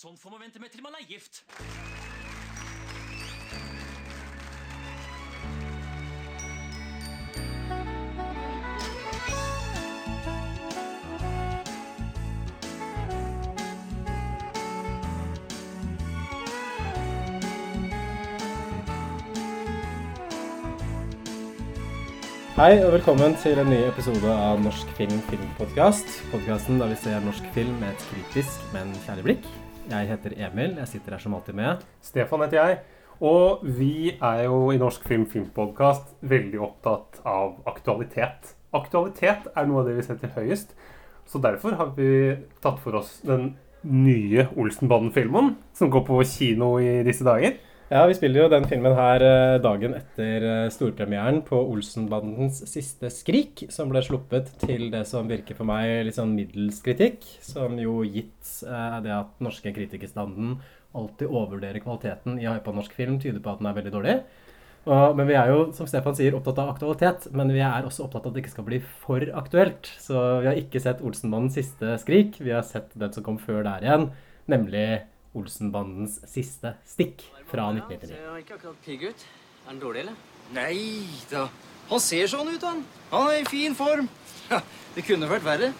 Sånn får man vente med til man er gift. Hei og velkommen til en ny episode av Norsk film filmpodkast. Podkasten der vi ser norsk film med et kritisk, men kjærlig blikk. Jeg heter Emil. Jeg sitter her som alltid med. Stefan heter jeg. Og vi er jo i Norsk Film Filmpodkast veldig opptatt av aktualitet. Aktualitet er noe av det vi setter høyest. Så derfor har vi tatt for oss den nye Olsenbanden-filmen, som går på kino i disse dager. Ja, Vi spiller jo den filmen her eh, dagen etter eh, storpremieren på Olsenbandens siste skrik, som ble sluppet til det som virker for meg litt sånn middels kritikk. Som jo gitt eh, det at norske kritikerstanden alltid overvurderer kvaliteten i hypa norsk film, tyder på at den er veldig dårlig. Og, men vi er jo, som Stefan sier, opptatt av aktualitet. Men vi er også opptatt av at det ikke skal bli for aktuelt. Så vi har ikke sett Olsenbandens siste skrik. Vi har sett den som kom før der igjen, nemlig Olsenbandens siste stikk fra 1999. Ser ikke akkurat pigg ut. Er den dårlig, eller? Nei da. Han ser sånn ut, han. Han er i fin form. Ja, det kunne vært verre.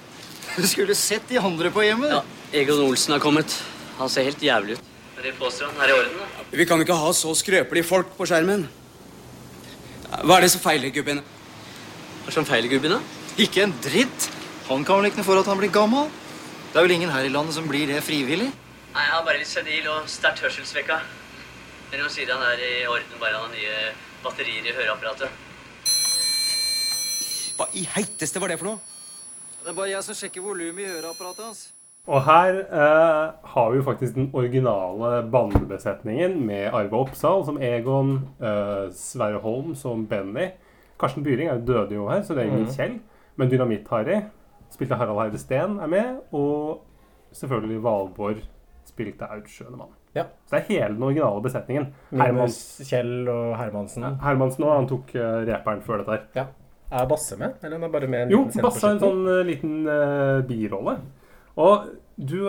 Du skulle sett de andre på hjemmet. Ja, Egon Olsen har kommet. Han ser helt jævlig ut. Men det påstår han er i orden, da. Vi kan ikke ha så skrøpelige folk på skjermen. Hva er det som feiler gubben? Hva er som feiler gubben, da? Ikke en dritt. Han kan vel ikke noe for at han blir gammel? Det er vel ingen her i landet som blir det frivillig? Nei, Han er bare litt senil og sterkt hørselssvekka. Men hun sier han er i orden bare han har nye batterier i høreapparatet. Hva i heiteste var det for noe? Det er bare jeg som sjekker volumet i høreapparatet hans. Og her eh, har vi jo faktisk den originale bandebesetningen med Arve Oppsal som Egon, eh, Sverre Holm som Benny. Karsten Byring er jo døde jo her, så det er ingen Kjell. Men Dynamitt-Harry, spilte Harald Heide Steen, er med. Og selvfølgelig Valborg spilte Aud Schønemann. Ja. Så det er hele den originale besetningen. Herman, Minus Kjell og Hermansen. Hermansen òg, han tok uh, reperen før dette her. Ja. Er Basse med? Eller er bare med en Jo, liten Basse har en sånn uh, liten uh, birolle. Og du,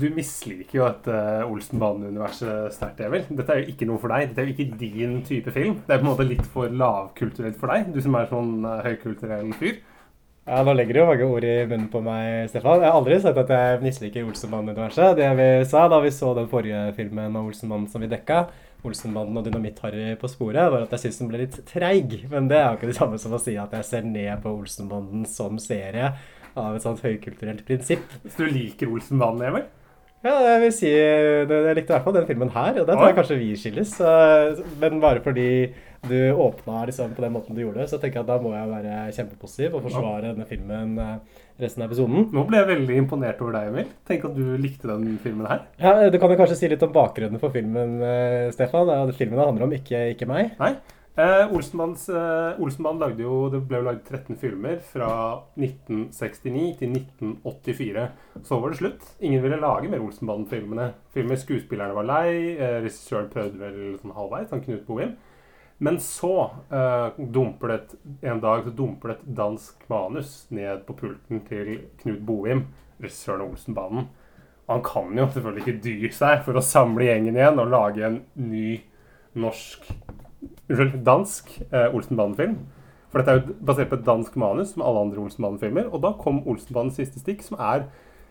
du misliker jo dette Olsenbanen-universet sterkt, Emil. Dette er jo ikke noe for deg. Dette er jo ikke din type film. Det er på en måte litt for lavkulturelt for deg, du som er sånn høykulturell fyr. Ja, Nå legger du jo mange ord i munnen på meg, Stefan. Jeg har aldri sagt at jeg misliker Olsenbanden-universet. Det vi sa da vi så den forrige filmen av Olsenbanden som vi dekka, Olsenbanden og Dynamitt-Harry på sporet, var at jeg syns den ble litt treig. Men det er jo ikke det samme som å si at jeg ser ned på Olsenbanden som serie av et sånt høykulturelt prinsipp. Så du liker Olsenbanden, Emil? Ja, jeg vil si Jeg likte i hvert fall den filmen her, og der tror jeg kanskje vi skilles. Men bare fordi du åpna liksom på den måten du gjorde, så tenker jeg at da må jeg være kjempepositiv og forsvare denne filmen eh, resten av episoden. Nå ble jeg veldig imponert over deg, Emil. Tenk at du likte den filmen her. Ja, Du kan jo kanskje si litt om bakgrunnen for filmen, eh, Stefan. Filmen handler om, ikke, ikke meg. Nei. Eh, Olsenbandens, eh, lagde jo Det ble jo lagd 13 filmer fra 1969 til 1984. Så var det slutt. Ingen ville lage mer Olsenband-filmene. Filmer Skuespillerne var lei. Eh, Regissøren prøvde vel sånn halvveis, han Knut Bohim. Men så eh, dumper det et, en dag så dumper det et dansk manus ned på pulten til Knut Bohim, regissøren av Olsenbanen. Han kan jo selvfølgelig ikke dy seg for å samle gjengen igjen og lage en ny norsk Unnskyld, dansk eh, Olsenbanen-film. For dette er jo basert på et dansk manus, som alle andre Olsenbanen-filmer. Og da kom Olsenbanens siste stikk, som er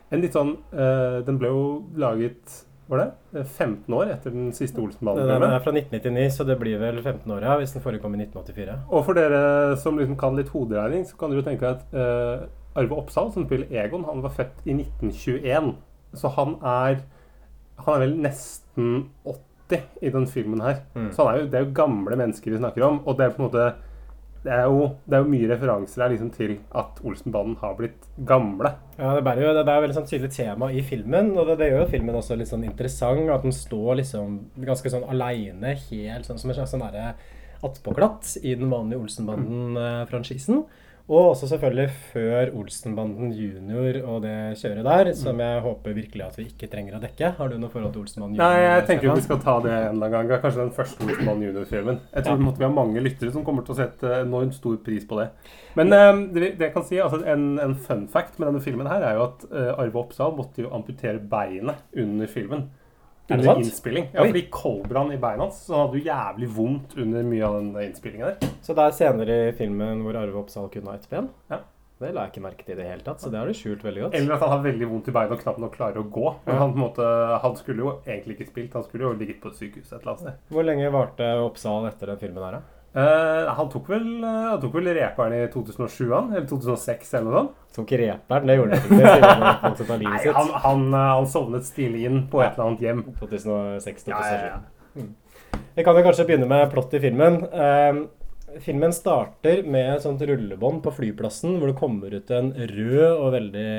en litt sånn eh, Den ble jo laget Var det? Eh, 15 år etter den siste Olsenbanen Det er fra 1999, så det blir vel 15 år ja, hvis den forrige kom i 1984. Og for dere som liksom kan litt hoderegning, så kan dere jo tenke at uh, Arve Oppsal, som spiller Egon, han var født i 1921. Så han er Han er vel nesten 80 i den filmen her. Mm. Så er jo, det er jo gamle mennesker vi snakker om. Og det er på en måte Det er jo, det er jo mye referanser her liksom til at Olsenbanden har blitt gamle. Ja, det, bærer jo, det er et veldig sånn tydelig tema i filmen, og det, det gjør jo filmen også litt sånn interessant. At den står liksom ganske sånn aleine, helt sånn som en slags sånn attpåklatt i den vanlige Olsenbanden-franchisen. Og også selvfølgelig før Olsenbanden junior og det kjøret der, som jeg håper virkelig at vi ikke trenger å dekke. Har du noe forhold til Olsenbanden junior? Nei, jeg tenker jo vi skal ta det en eller annen gang. Kanskje den første Olsenbanden junior-filmen. Jeg tror Ja. vi har mange lyttere som kommer til å sette enormt stor pris på det. Men eh, det, det jeg kan si, altså en, en fun fact med denne filmen her er jo at eh, Arve Oppsal måtte jo amputere beinet under filmen. Er det Under innspilling. Ja, Oi. fordi koldbrann i beina hans, så hadde jo jævlig vondt under mye av den innspillingen der. Så det er scener i filmen hvor Arve Oppsal kunne ha ett ben? Ja. Det la jeg ikke merke til i det hele tatt, så det har du skjult veldig godt. Eller at han har veldig vondt i beina og knapt nok klarer å gå. Men Ja. han, på en måte, han skulle jo egentlig ikke spilt, han skulle jo ligget på et sykehus et eller annet sted. Hvor lenge varte Oppsal etter den filmen her, da? Eh, han tok vel, uh, han tok vel reperen i 2007, han? Eller 2006, eller noe sånt? Tok reperen, det gjorde han ikke. Han Nei, han, han, eh, han sovnet stilig inn på et eller annet hjem. 2006-2007. Ja, ja, ja. Vi kan jo kanskje begynne med plott i filmen. Uh, filmen starter med et sånt rullebånd på flyplassen hvor det kommer ut en rød og veldig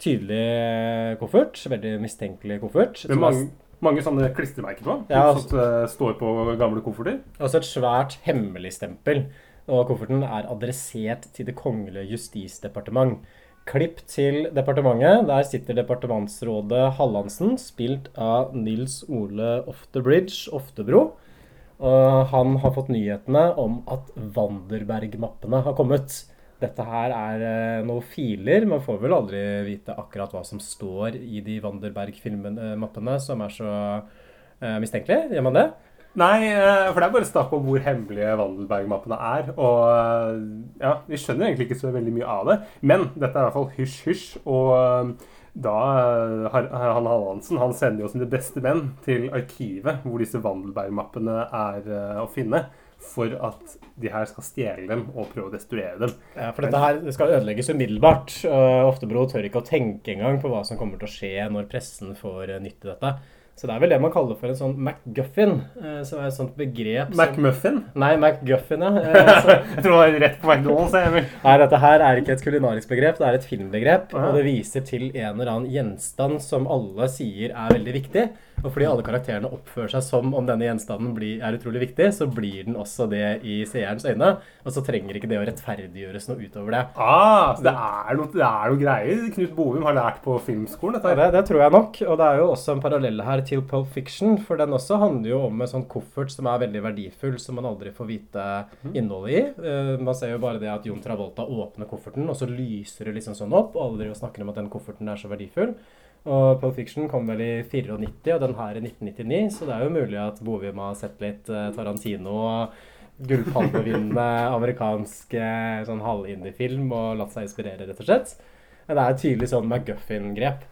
tydelig koffert. Veldig mistenkelig koffert. Med mange, mange sånne klistremerker på. Ja, som eh, står på gamle kofferter. også et svært hemmeligstempel. Og kofferten er adressert til Det kongelige justisdepartement. Klipp til departementet. Der sitter departementsrådet Hallandsen, spilt av Nils Ole Oftebridge Oftebro. Og han har fått nyhetene om at Vanderberg-mappene har kommet. Dette her er eh, noen filer. Man får vel aldri vite akkurat hva som står i de Wanderberg-mappene, som er så eh, mistenkelige. Gjør man det? Nei, eh, for det er bare snakk om hvor hemmelige Wandelberg-mappene er. Og ja, vi skjønner egentlig ikke så veldig mye av det. Men dette er i hvert fall hysj-hysj. Og da han Hallandsen han sender jo sine beste menn til arkivet hvor disse Wandelberg-mappene er å finne. For at de her skal stjele dem og prøve å destruere dem. Ja, for dette her skal ødelegges umiddelbart. Oftebro tør ikke å tenke engang på hva som kommer til å skje når pressen får nytt i dette. Så det er vel det man kaller for en sånn MacGuffin, eh, som er et sånt begrep som McMuffin? Nei, MacGuffin, ja. Eh, så- Jeg tror det var rett på McDonald's. Emil. Nei, dette her er ikke et kulinarisk begrep, det er et filmbegrep. Og det viser til en eller annen gjenstand som alle sier er veldig viktig. Og fordi alle karakterene oppfører seg som om denne gjenstanden blir, er utrolig viktig, så blir den også det i seerens øyne. Og så trenger ikke det å rettferdiggjøres noe utover det. Ah, så det er, noe, det er noe greier Knut Bovum har lært på filmskolen. Dette. Ja, her. det, det tror jeg nok. Og det er jo også en parallell her til Pulp Fiction. For den også handler jo om en sånn koffert som er veldig verdifull, som man aldri får vite innholdet i. Eh, man ser jo bare det at Jon Travolta åpner kofferten, og så lyser det liksom sånn opp. Og alle snakker om at den kofferten er så verdifull. Og Pulp Fiction kom vel i 94, og den her i 1999, så det er jo mulig at Bovim har sett litt eh, Tarantino og gullpalmevinnende amerikansk eh, sånn halvindie-film og latt seg inspirere, rett og slett. Men det er tydelig sånn McGuffin-grep.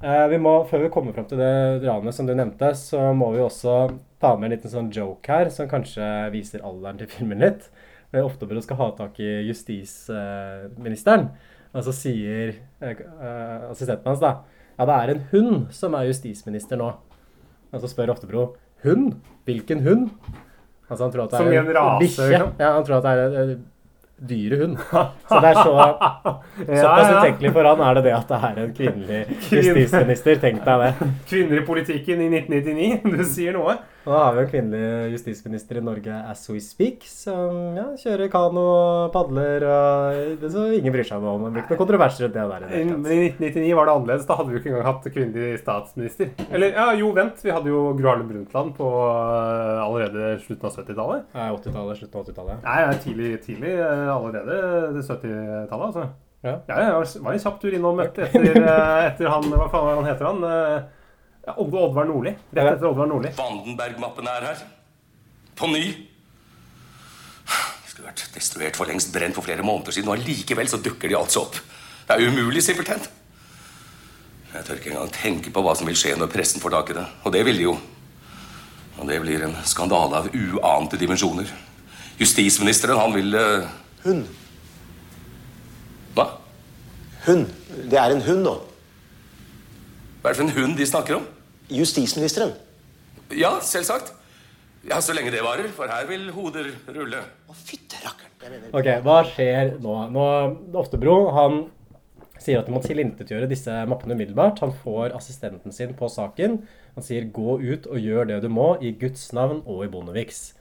Eh, vi må, før vi kommer fram til det ranet som du nevnte, så må vi også ta med en liten sånn joke her, som kanskje viser alderen til filmen litt. Eh, Oftebro skal ha tak i justisministeren, og så sier assistenten hans da ja, det er en hund som er justisminister nå. Og så spør Oftebro hund? Hvilken hund? Altså han tror at det er en bikkje. liksom? Ja, han tror at det er en en dyre hund. Så det er så Såpass ja. utenkelig for han er det det at det er en kvinnelig justisminister. Tenk deg det. Kvinner i politikken i 1999. Du sier noe. Nå har vi en kvinnelig justisminister i Norge as we speak, som ja, kjører kano og padler og så ingen bryr seg om. Det blir ikke noe kontrovers rundt det der. i det Men i 1999 var det annerledes. Da hadde vi jo ikke engang hatt kvinnelig statsminister. Eller ja, jo, vent. Vi hadde jo Gro Harlem Brundtland på uh, allerede slutten av 70-tallet. Det er 80-tallet, slutten av 80-tallet. Nei, nei, tidlig, tidlig uh, allerede 70-tallet, altså. Ja. Ja, jeg var- en kjapp tur innom etter, etter, uh, etter han Hva faen var han heter han? Ja, Odd- Oddvar Nordli. Rett etter Oddvar Nordli. Vandenberg-mappene er her. På ny. De skulle vært destruert for lengst, brent for flere måneder siden, og allikevel så dukker de altså opp. Det er umulig, simpelthen. Jeg tør ikke engang tenke på hva som vil skje når pressen får tak i det. Og det vil de jo. Og det blir en skandale av uante dimensjoner. Justisministeren, han vil uh... Hun. Hva? Hun. Det er en hund nå. Hva er det for en hund de snakker om? Justisministeren. Ja, selvsagt. Ja, så lenge det varer, for her vil hoder rulle. Å, fytte rakkeren. Ok, hva skjer nå? Nå, Oftebro han sier at de må tilintetgjøre disse mappene umiddelbart. Han får assistenten sin på saken. Han sier 'gå ut og gjør det du må i Guds navn og i Bondeviks'.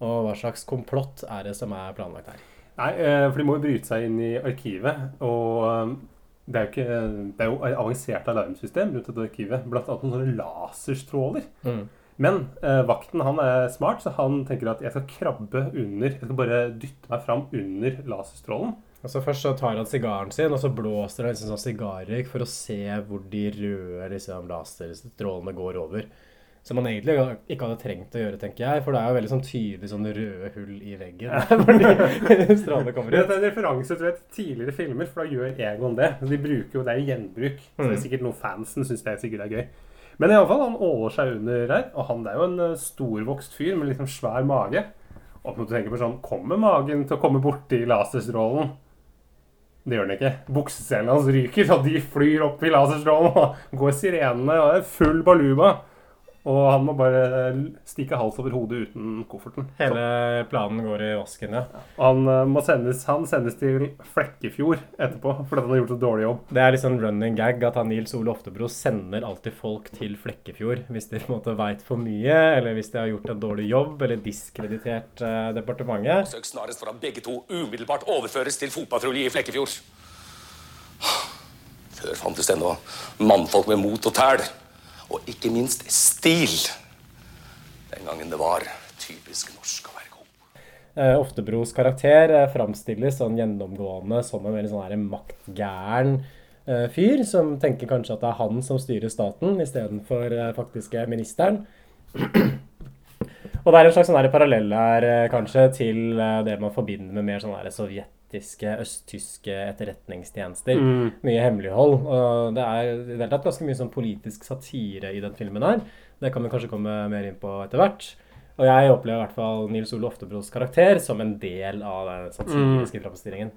Og hva slags komplott er det som er planlagt her? Nei, eh, for de må jo bryte seg inn i arkivet. Og det er jo ikke Det er jo et avansert alarmsystem rundt dette arkivet. Blant annet noen sånne laserstråler. Mm. Men eh, vakten han er smart, så han tenker at jeg skal krabbe under Jeg skal bare dytte meg fram under laserstrålen. Og så Først så tar han sigaren sin, og så blåser han liksom sånn sigarrøyk for å se hvor de røde liksom, laserstrålene går over. Som man egentlig ikke hadde trengt å gjøre, tenker jeg. For det er jo veldig sånn tydelig sånn røde hull i veggen hvor de strålene kommer Dette Det er en referanse til et tidligere filmer, for da gjør Egon det. De bruker jo, Det er jo gjenbruk. Så det er Mm. sikkert noe fansen syns det er sikkert er gøy. Men i alle fall, han åler seg under her. Og han er jo en eh, storvokst fyr med liksom svær mage. Og når du tenker på sånn Kommer magen til å komme borti laserstrålen? Det gjør den ikke. Bukseselene hans ryker, og de flyr opp i laserstrålen. Og går sirenene, og er full baluba. Og han må bare stikke hals over hodet uten kofferten. Hele planen går i vasken, ja. Og Han, eh, må sendes, han sendes til Flekkefjord etterpå fordi han har gjort en dårlig jobb. Det er litt sånn running gag at han Nils Ole Oftebro sender alltid folk til Flekkefjord hvis de på en måte veit for mye, eller hvis de har gjort en dårlig jobb, eller diskreditert eh, departementet. Søk snarest for at begge to umiddelbart overføres til fotpatrulje i Flekkefjord. Før fantes det ennå mannfolk med mot og tæl. Og ikke minst stil. Den gangen det var typisk norsk å være god. Eh, Oftebros karakter eh, framstilles sånn gjennomgående som en veldig sånn maktgæren eh, fyr, som tenker kanskje at det er han som styrer staten, istedenfor faktiske ministeren. Og det er en slags sånn parallell her, kanskje, til det man forbinder med mer sånn her sovjetiske, østtyske etterretningstjenester. Mye hemmelighold. Og det er i det hele tatt ganske mye sånn politisk satire i den filmen her. Det kan vi kanskje komme mer inn på etter hvert. Og jeg opplever i hvert fall Nils Ole Oftebros karakter som en del av den satiriske framstillingen.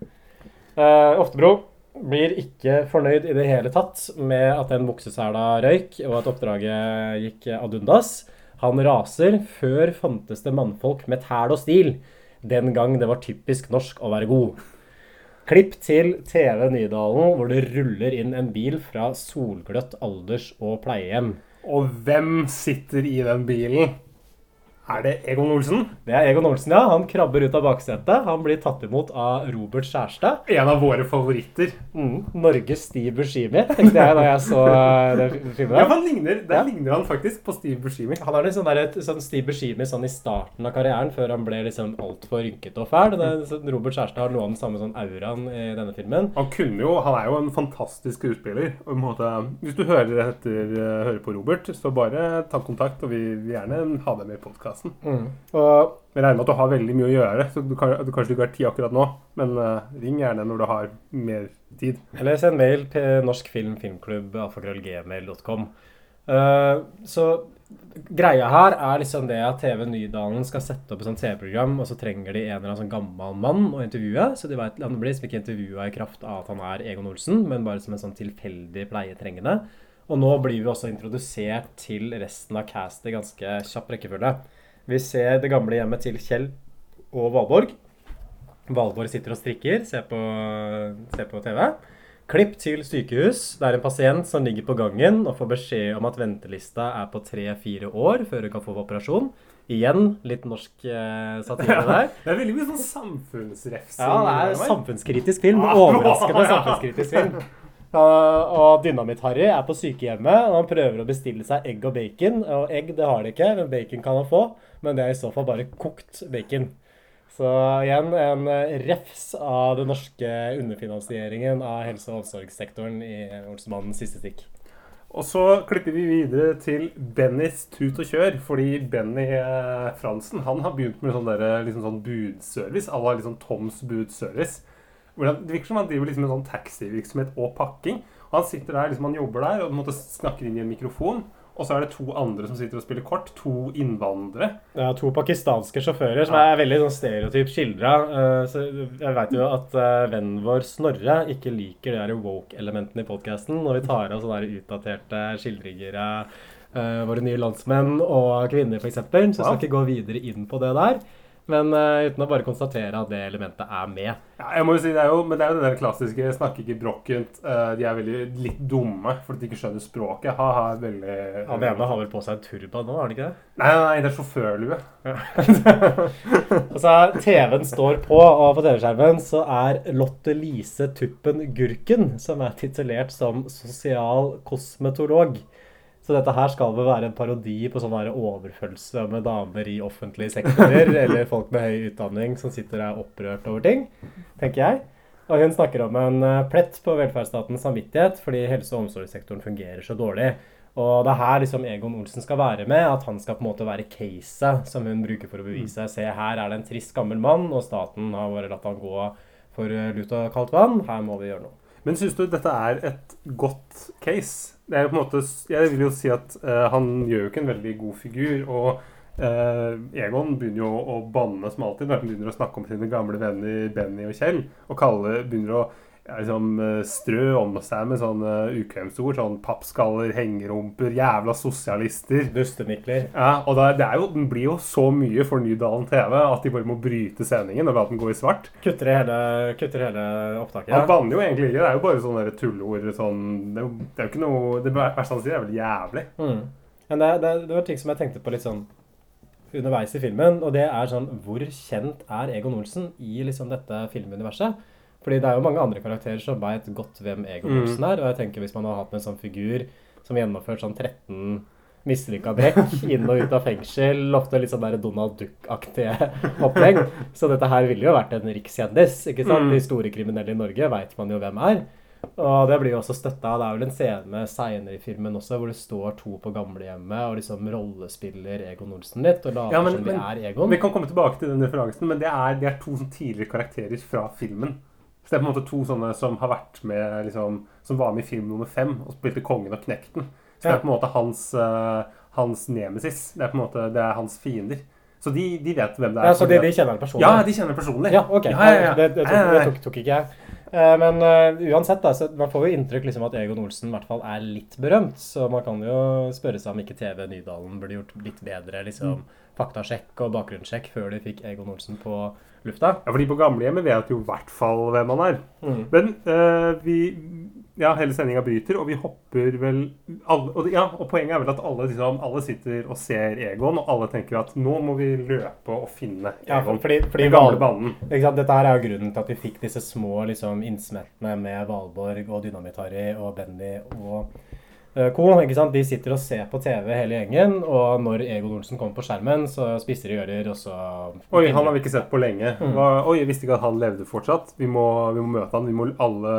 Uh, Oftebro blir ikke fornøyd i det hele tatt med at den buksesela røyk, og at oppdraget gikk ad undas. Han raser. Før fantes det mannfolk med tæl og stil. Den gang det var typisk norsk å være god. Klipp til TV Nydalen, hvor det ruller inn en bil fra solgløtt alders- og pleiehjem. Og hvem sitter i den bilen? Er det Egon Olsen? Det er Egon Olsen, ja. Han krabber ut av baksetet. Han blir tatt imot av Robert Skjærstad. En av våre favoritter. Mm. Norges Steve Buscemi, tenkte jeg da jeg så eh, filmen. Ja, han ligner, Der Ja. ligner han faktisk på Steve Buscemi. Han er litt sånn, der, et- sånn Steve Buscemi sånn i starten av karrieren, før han ble liksom altfor rynkete og fæl. Det er sånn- Robert Skjærstad har noe av den samme sånn auraen i denne filmen. Han kunne jo, han er jo en fantastisk skuespiller. Hvis du hører, etter, eh, hører på Robert, så bare ta kontakt, og vi vil gjerne ha deg med i podkasten. Og Jeg regner med at du har veldig mye å gjøre, så du, kan, du kanskje ikke har tid akkurat nå. Men uh, ring gjerne når du har mer tid. Eller send mail til Norsk Film Filmklubb, alfakrøllgmail.com. Uh, så greia her er liksom det at TV Nydalen skal sette opp et sånt TV-program, og så trenger de en eller annen sånn gammel mann å intervjue. Så de vet, han blir liksom ikke intervjua i kraft av at han er Egon Olsen, men bare som en sånn tilfeldig pleietrengende. Og nå blir vi også introdusert til resten av castet i ganske kjapp rekkefølge. Vi ser det gamle hjemmet til Kjell og Valborg. Valborg sitter og strikker, ser på, ser på TV. Klipp til sykehus. Det er en pasient som ligger på gangen og får beskjed om at ventelista er på tre-fire år før hun kan få operasjon. Igjen litt norsk eh, satire der. Det er veldig mye sånn samfunnsrefs. Ja, det er en samfunnskritisk film. Ah, Overraskende samfunnskritisk film. Og Dynamitt-Harry er på sykehjemmet, og han prøver å bestille seg egg og bacon. Og egg det har de ikke, men bacon kan han få. Men det er i så fall bare kokt bacon. Så igjen en eh, refs av den norske underfinansieringen av helse- og omsorgssektoren i Olsenmannens siste stikk. Og så klipper vi videre til Bennys tut og kjør, fordi Benny eh, Fransen han har begynt med sånn, der, liksom sånn budservice. Alle har liksom Toms budservice. Hvor han- Det virker som han driver liksom en sånn taxivirksomhet og pakking. Og han sitter der, liksom han jobber der og måtte snakke inn i en mikrofon. Og så er det to andre som sitter og spiller kort. To innvandrere. Er to pakistanske sjåfører som er veldig sånn stereotypt skildra. så jeg veit jo at eh, vennen vår Snorre ikke liker de woke-elementene i podkasten når vi tar av sånne utdaterte skildringer av eh, våre nye landsmenn og kvinner, f.eks. Så jeg skal ikke gå videre inn på det der. Men uh, uten å bare konstatere at det elementet er med. Ja, jeg må jo si det er jo, Men det er jo det der klassiske 'snakker ikke brokkent'. Uh, de er veldig litt dumme fordi de ikke skjønner språket. Ha-ha er veldig Han ene har vel på seg en turban nå, har han ikke det? Nei, nei, nei, det er sjåførlue. Altså, TV-en står på, og på TV-skjermen så er Lotte Lise Tuppen Gurken, som er titulert som sosial kosmetolog. Så dette her skal vel være en parodi på sånn overfølelse med damer i offentlige sektorer, eller folk med høy utdanning som sitter og er opprørt over ting, tenker jeg. Og hun snakker om en eh, plett på velferdsstatens samvittighet fordi helse- og omsorgssektoren fungerer så dårlig. Og det er her liksom Egon Olsen skal være med, at han skal på en måte være caset som hun bruker for å bevise. Se, her er det en trist gammel mann, og staten har bare latt han gå for eh, lut og kaldt vann. Her må vi gjøre noe. Men syns du dette er et godt case? Det er på en måte, jeg vil jo si at uh, han gjør jo ikke en veldig god figur. og uh, Egon begynner jo å banne som alltid når han begynner å snakke om sine gamle venner Benny og Kjell. Og kalle, begynner å liksom, eh, strø om seg med sånne ukvemsord. Sånn pappskaller, hengerumper, jævla sosialister. Dustenikler. Ja, og da, det, er jo, den blir jo så mye for Nydalen TV at de bare må bryte sendingen og la den gå i svart. Kutter hele, kutter hele opptaket. Han banner jo egentlig ikke. Det er jo bare sånne tulleord. Sånn, det, det er jo ikke noe Det verste han sier, er vel jævlig. Mm. Men det, det, det var ting som jeg tenkte på litt sånn underveis i filmen, og det er sånn Hvor kjent er Egon Olsen i liksom dette filmuniverset? Fordi det er jo mange andre karakterer som veit godt hvem Egon Mm. Olsen er. Og jeg tenker hvis man har hatt en sånn figur som gjennomført sånn 13 mislykka brekk inn og ut av fengsel, ofte litt sånn der Donald Duck-aktige opplegg. Så dette her ville jo vært en rikskjendis. ikke sant? Mm. De store kriminelle i Norge veit man jo hvem er. Og det blir jo også støtta. Det er vel en scene seinere i filmen også hvor det står to på gamlehjemmet og liksom rollespiller Egon Olsen litt og later Ja, men- som de men- er Egon. Vi kan komme tilbake til den referansen, men det er, det er to sånn tidligere karakterer fra filmen. Så det er på en måte to sånne som har vært med liksom, Som var med i film nummer fem og spilte Kongen og Knekten. Så det er på en måte hans, eh, hans nemesis. Det er på en måte det er hans fiender. Så de, de vet hvem det er. Ja, Så de, de kjenner han personlig? Ja, de kjenner personlig. Ja, ok. Ja, ja, ja. Det, det, tok, det tok, tok ikke jeg. Eh, Men uh, uansett, da, så man får jo inntrykk liksom at Egon Olsen i hvert fall er litt berømt. Så man kan jo spørre seg om ikke TV Nydalen burde gjort litt bedre liksom, faktasjekk og bakgrunnssjekk før de fikk Egon Olsen på lufta. Ja, fordi på gamlehjemmet vet jo i hvert fall hvem han er. Mm. Men uh, vi Ja, hele sendinga bryter, og vi hopper vel alle, og, ja, og poenget er vel at alle, liksom, alle sitter og ser Egon, og alle tenker at nå må vi løpe og finne Ja, Egon. fordi, fordi Den gamle banen. Dette her er jo grunnen til at vi fikk disse små liksom, innsmettene med Valborg og Dynamitt-Harry og Benny og co. ikke sant? De sitter og ser på TV hele gjengen, og når Egon Olsen kommer på skjermen, så spisser de ører, og så Oi, han har vi ikke sett på lenge. Mm. Hva, oi, jeg visste ikke at han levde fortsatt. Vi må, vi må møte han. Vi må alle,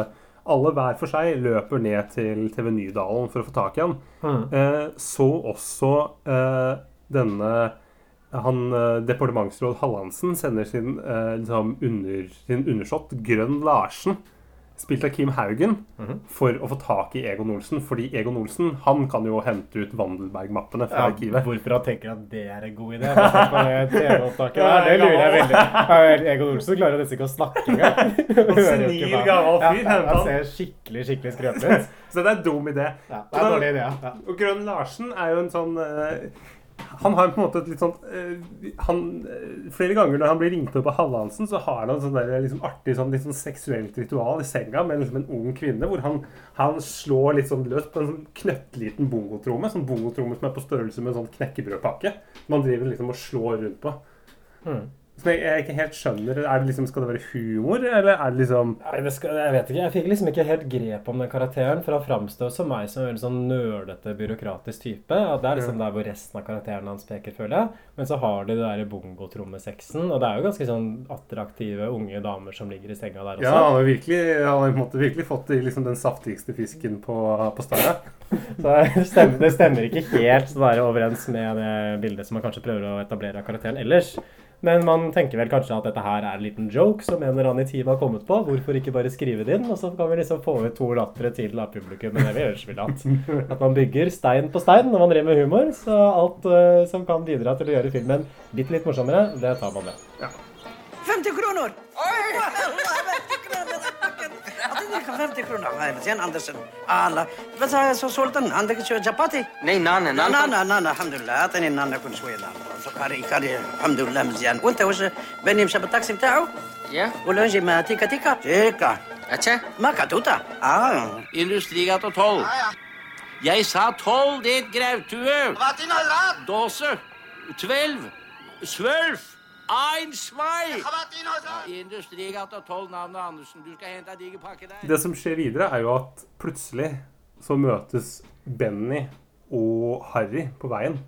alle hver for seg løper ned til TV Nydalen for å få tak i han. Mm. Eh, så også eh, denne han, eh, Departementsråd Hallandsen sender sin, eh, liksom under, sin undersått Grønn Larsen, spilt av Kim Haugen, Mhm. for å få tak i Egon Olsen. Fordi Egon Olsen han kan jo hente ut Wandelberg-mappene fra Ja, arkivet. hvorfor han tenker at det er en god idé? det Det lurer jeg veldig Ja, Egon Olsen klarer nesten ikke å snakke engang. Senil gammel fyr, henter Han ser skikkelig, skikkelig skrøpelig ut. Så det er en dum idé. Ja, det er en dårlig idé, ja. ja. Og Grønn Larsen er jo en sånn eh, Han har på en måte et litt sånt eh, han, eh, Flere ganger når han blir ringt opp av Hallandsen, så har han sånn der, liksom artig sånn, litt sånn seksuelt ritual i senga med liksom en ung kvinne, hvor han, han slår litt sånn løs på en sånn knøttliten bongotromme. Sånn bongotromme som er på størrelse med en sånn knekkebrødpakke. Man driver liksom og slår rundt på. Hmm. Så jeg, jeg ikke helt skjønner er det liksom, Skal det være humor, eller er det liksom Nei, det skal, jeg vet ikke. Jeg fikk liksom ikke helt grep om den karakteren. For han framstår som meg som en veldig sånn nølete, byråkratisk type. At det er liksom der hvor resten av karakteren hans peker, føler jeg. Men så har de det der bongotrommesexen. Og det er jo ganske sånn attraktive unge damer som ligger i senga der også. Ja, han har virkelig, han har på virkelig fått i liksom den saftigste fisken på, på stanga. Så det stemmer, det stemmer ikke helt sånn der overens med det bildet som man kanskje prøver å etablere av karakteren ellers. Men man tenker vel kanskje at dette her er en liten joke som en eller annen i teamet har kommet på. Hvorfor ikke bare skrive det inn, og så kan vi liksom få ut to lattere til av publikum Men det vi ellers ville hatt. At man bygger stein på stein når man driver med humor. Så alt uh, som kan bidra til å gjøre filmen bitte litt morsommere, det tar man med. 50 kroner! Oi! kadar tekrar hayır sen andırsın. Allah. Mesela sultan andaki chapati. Ne nane nane. Nane nane elhamdülillah. أعطيني نانا كل شوية نانا سكري كاري الحمد لله مزيان وانت واش باني مشى بالطاكسي نتاعو؟ يا ولا نجي مع تيكا تيكا؟ تيكا اتشا ما كاتوتا آه Industrigata 12. Jeg sa 12, det er Grautue. Hva til nalla? Dåse. 12. Svølf. Ein, I Industrigata 12, navnet Andersen. Du skal hente ei diger pakke der. Det som skjer videre, er jo at plutselig så møtes Benny og Harry på veien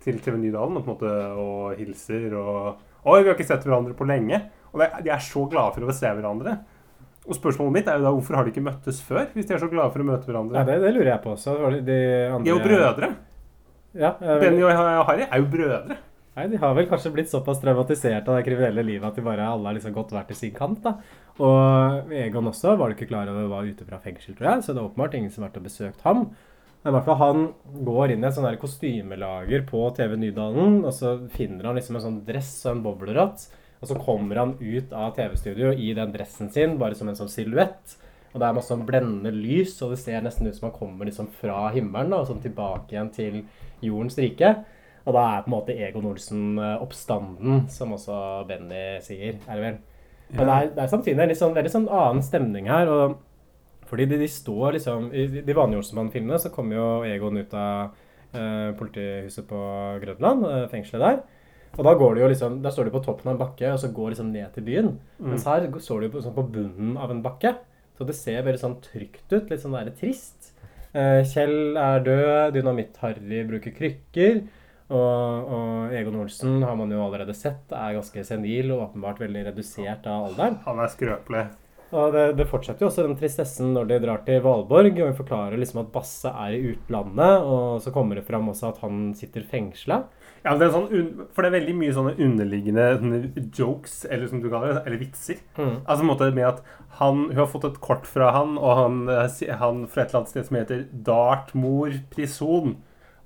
til TV Nydalen og på en måte og hilser og Oi, vi har ikke sett hverandre på lenge. Og de er så glade for å se hverandre. Og spørsmålet mitt er jo da hvorfor har de ikke møttes før? Hvis de er så glade for å møte hverandre. Ja, det, det lurer jeg på også. De, andre, De er jo brødre. Ja, Benny og Harry er jo brødre. Nei, De har vel kanskje blitt såpass traumatisert av det kriminelle livet at de bare alle har liksom gått hver til sin kant. da. Og Egon også var du ikke klar over var ute fra fengsel, tror jeg. Så det er åpenbart ingen som har vært og besøkt ham. Men i hvert fall han går inn i et sånn der kostymelager på TV Nydalen, og så finner han liksom en sånn dress og en boblerott. Og så kommer han ut av TV-studio i den dressen sin, bare som en sånn silhuett. Og det er masse sånn blendende lys, og det ser nesten ut som han kommer liksom fra himmelen da, og sånn tilbake igjen til jordens rike. Og da er på en måte Egon Olsen eh, oppstanden, som også Benny sier, er det vel. Men det er, det er samtidig en sånn, veldig sånn annen stemning her. og fordi de, de står liksom I de vanlige Olsenmann-filmene så kommer jo Egon ut av eh, politihuset på Grønland, eh, fengselet der. Og da går de jo liksom, der står de på toppen av en bakke og så går liksom ned til byen. Mens her står de på, sånn på bunnen av en bakke. Så det ser veldig sånn trygt ut. Litt sånn der trist. Eh, Kjell er død. Dynamitt-Harry bruker krykker. Og, og Egon Olsen har man jo allerede sett er ganske senil og åpenbart veldig redusert av alderen. Han er skrøpelig. Og det, det fortsetter jo også den tristessen når de drar til Valborg. Og vi forklarer liksom at Basse er i utlandet, og så kommer det fram også at han sitter fengsla. Ja, det er sånn, for det er veldig mye sånne underliggende sånne jokes, eller som du kaller det, eller vitser. Mm. Altså en måte med at han, hun har fått et kort fra han, og han, eh, han fra et eller annet sted som heter Dartmoor prison.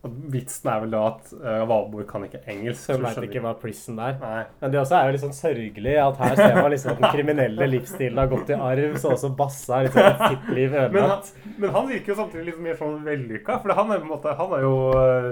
Og vitsen er vel da at uh, Valborg kan ikke engelsk. Så hun veit ikke hva prison er. Nei. Men det også er jo litt sånn sørgelig at her ser man liksom at den kriminelle livsstilen har gått i arv, så også Basse har liksom sitt liv Men ødelagt. men han virker jo samtidig litt mer sånn vellykka, for han er på en måte Han er jo øh,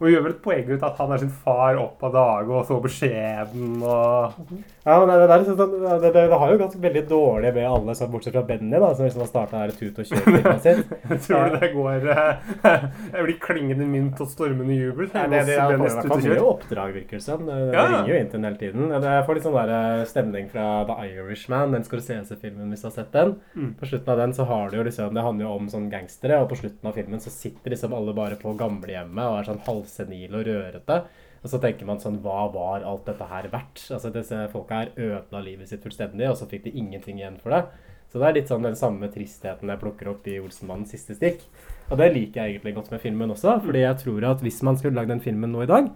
Og gjør vel et poeng ut at han er sin far opp av dage og så beskjeden og Ja, men det, det, er liksom sånn, det, det, det har jo gått veldig dårlig med alle, bortsett fra Benny, da, som liksom har starta her tut og kjør-firmaet sitt. Tror du det går øh, Jeg blir klingende mynt og stormende jubel? Ja, det, det, det, det, det mye oppdrag, virker det som. Det, ringer jo inn til den hele tiden. Jeg får litt sånn der eh, stemning fra The Irishman, den Scorsese-filmen, hvis du har sett den. Mm. På slutten av den så har du jo liksom Det handler jo om sånn gangstere, og på slutten av filmen så sitter liksom alle bare på gamlehjemmet og er sånn halvsenile og rørete. Og så tenker man sånn Hva var alt dette her verdt? Altså Disse folka her ødela livet sitt fullstendig, og så fikk de ingenting igjen for det. Så det er litt sånn den samme tristheten jeg plukker opp i Olsenmannens siste stikk. Og det liker jeg egentlig godt med filmen også, fordi jeg tror at hvis man skulle lagd den filmen nå i dag,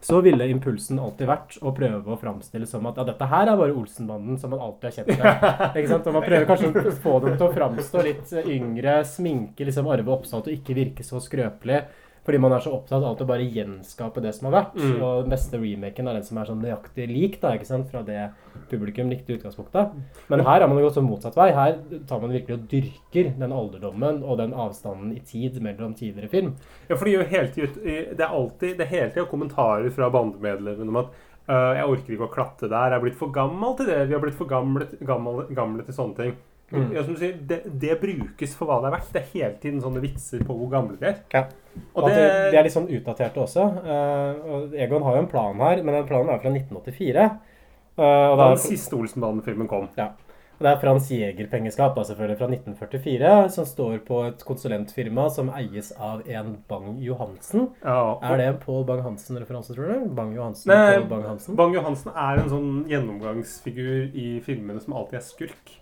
så ville impulsen alltid vært å prøve å framstille som at ja, dette her er bare Olsenbanden som man alltid har kjent. Ikke sant? Og man prøver kanskje å få dem til å framstå litt yngre, sminke liksom Arve Oppsal til å ikke virke så skrøpelig. Fordi man er så opptatt av å bare gjenskape det som har vært. Mm. Og den beste remaken er den som er sånn nøyaktig lik da, ikke sant? fra det publikum likte i utgangspunktet. Men her har man gått sånn motsatt vei. Her tar man virkelig og dyrker den alderdommen og den avstanden i tid mellom tidligere film. Ja, for det hele tiden, det er alltid det er hele tiden kommentarer fra bandemedlemmene om at uh, jeg orker ikke å klatte der, jeg er blitt for gammel til det, vi har blitt for gamle, gamle, gamle til sånne ting. Mm. Ja, som du sier, det, det brukes for hva det er verdt. Det er hele tiden sånne vitser på hvor gamle de er. Ja. Og Og det, de, er litt sånn utdaterte også. Uh, og Egon har jo en plan her, men den planen er fra 1984. Uh, og da den siste Olsenbanen-filmen kom. og det er Frans Jæger-pengeskap da, selvfølgelig fra 1944, som står på et konsulentfirma som eies av en Bang-Johansen. Ja, Er det en Pål Bang-Hansen-referanse, tror du? Bang-Johansen? Nei, Bang-Hansen? Bang-Johansen er en sånn gjennomgangsfigur i filmene som alltid er skurk.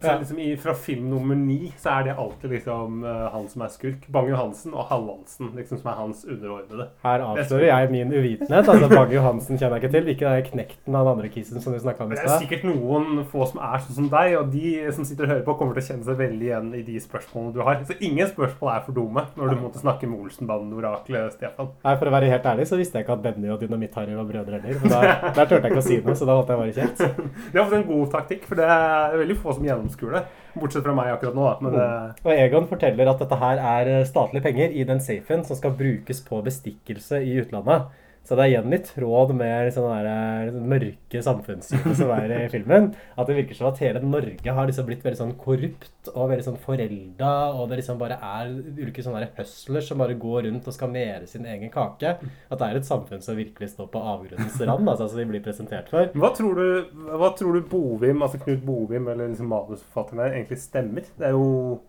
Så liksom i, Fra film nummer ni så er det alltid liksom uh, han som er skurk. Bang-Johansen og Hallandsen, liksom, som er hans underordnede. Her avslører jeg min uvitenhet. altså Bang-Johansen kjenner jeg ikke til. Ikke den knekten av den andre kissen som du snakka om i Det er sikkert noen få som er sånn som deg, og de som sitter og hører på, kommer til å kjenne seg veldig igjen i de spørsmålene du har. Så ingen spørsmål er for dumme når du måtte snakke med Olsenbanden-oraklet, Stefan. Nei, For å være helt ærlig så visste jeg ikke at Benny og Dynamitt-Harry var brødre heller. Der, der turte jeg ikke å si noe, så da holdt jeg bare kjeft. Det er en god taktikk, for det er veldig få som gjennomfører tomskule. Bortsett fra meg akkurat nå, da. Men det, Og Egon forteller at dette her er eh, statlige penger i den safen som skal brukes på bestikkelse i utlandet. Så det er igjen litt tråd med liksom den eh, mørke samfunnssynet som er i filmen. At det virker som at hele Norge har liksom blitt veldig sånn korrupt og veldig sånn forelda. Og det liksom bare er ulike sånne hustlers som bare går rundt og skal mere sin egen kake. At det er et samfunn som virkelig står på avgrunnens rand, altså, som de blir presentert for. hva, tror du, hva tror du Bovim, altså Knut Bovim, eller liksom manusforfatteren her, egentlig stemmer? Det er jo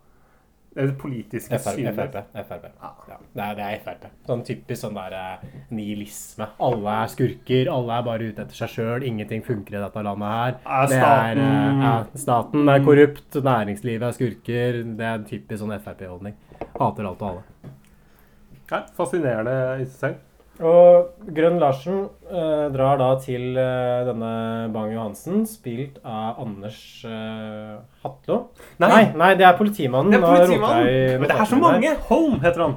det er politiske synet. Frp. FRP. Ja, det, er, det er Frp. Sånn typisk sånn der eh, nihilisme. Alle er skurker, alle er bare ute etter seg sjøl. Ingenting funker i dette landet her. Er Det staten- eh, ja, staten er korrupt, næringslivet er skurker. Det er en typisk sånn Frp-holdning. Hater alt og alle. Ja, fascinerende i seg selv. Og Grønn Larsen eh, drar da til eh, denne Bang-Johansen, spilt av Anders eh, Hatlo. Nei. nei, nei, det er politimannen. Det er politimannen! Men det er så mange! Holm heter han.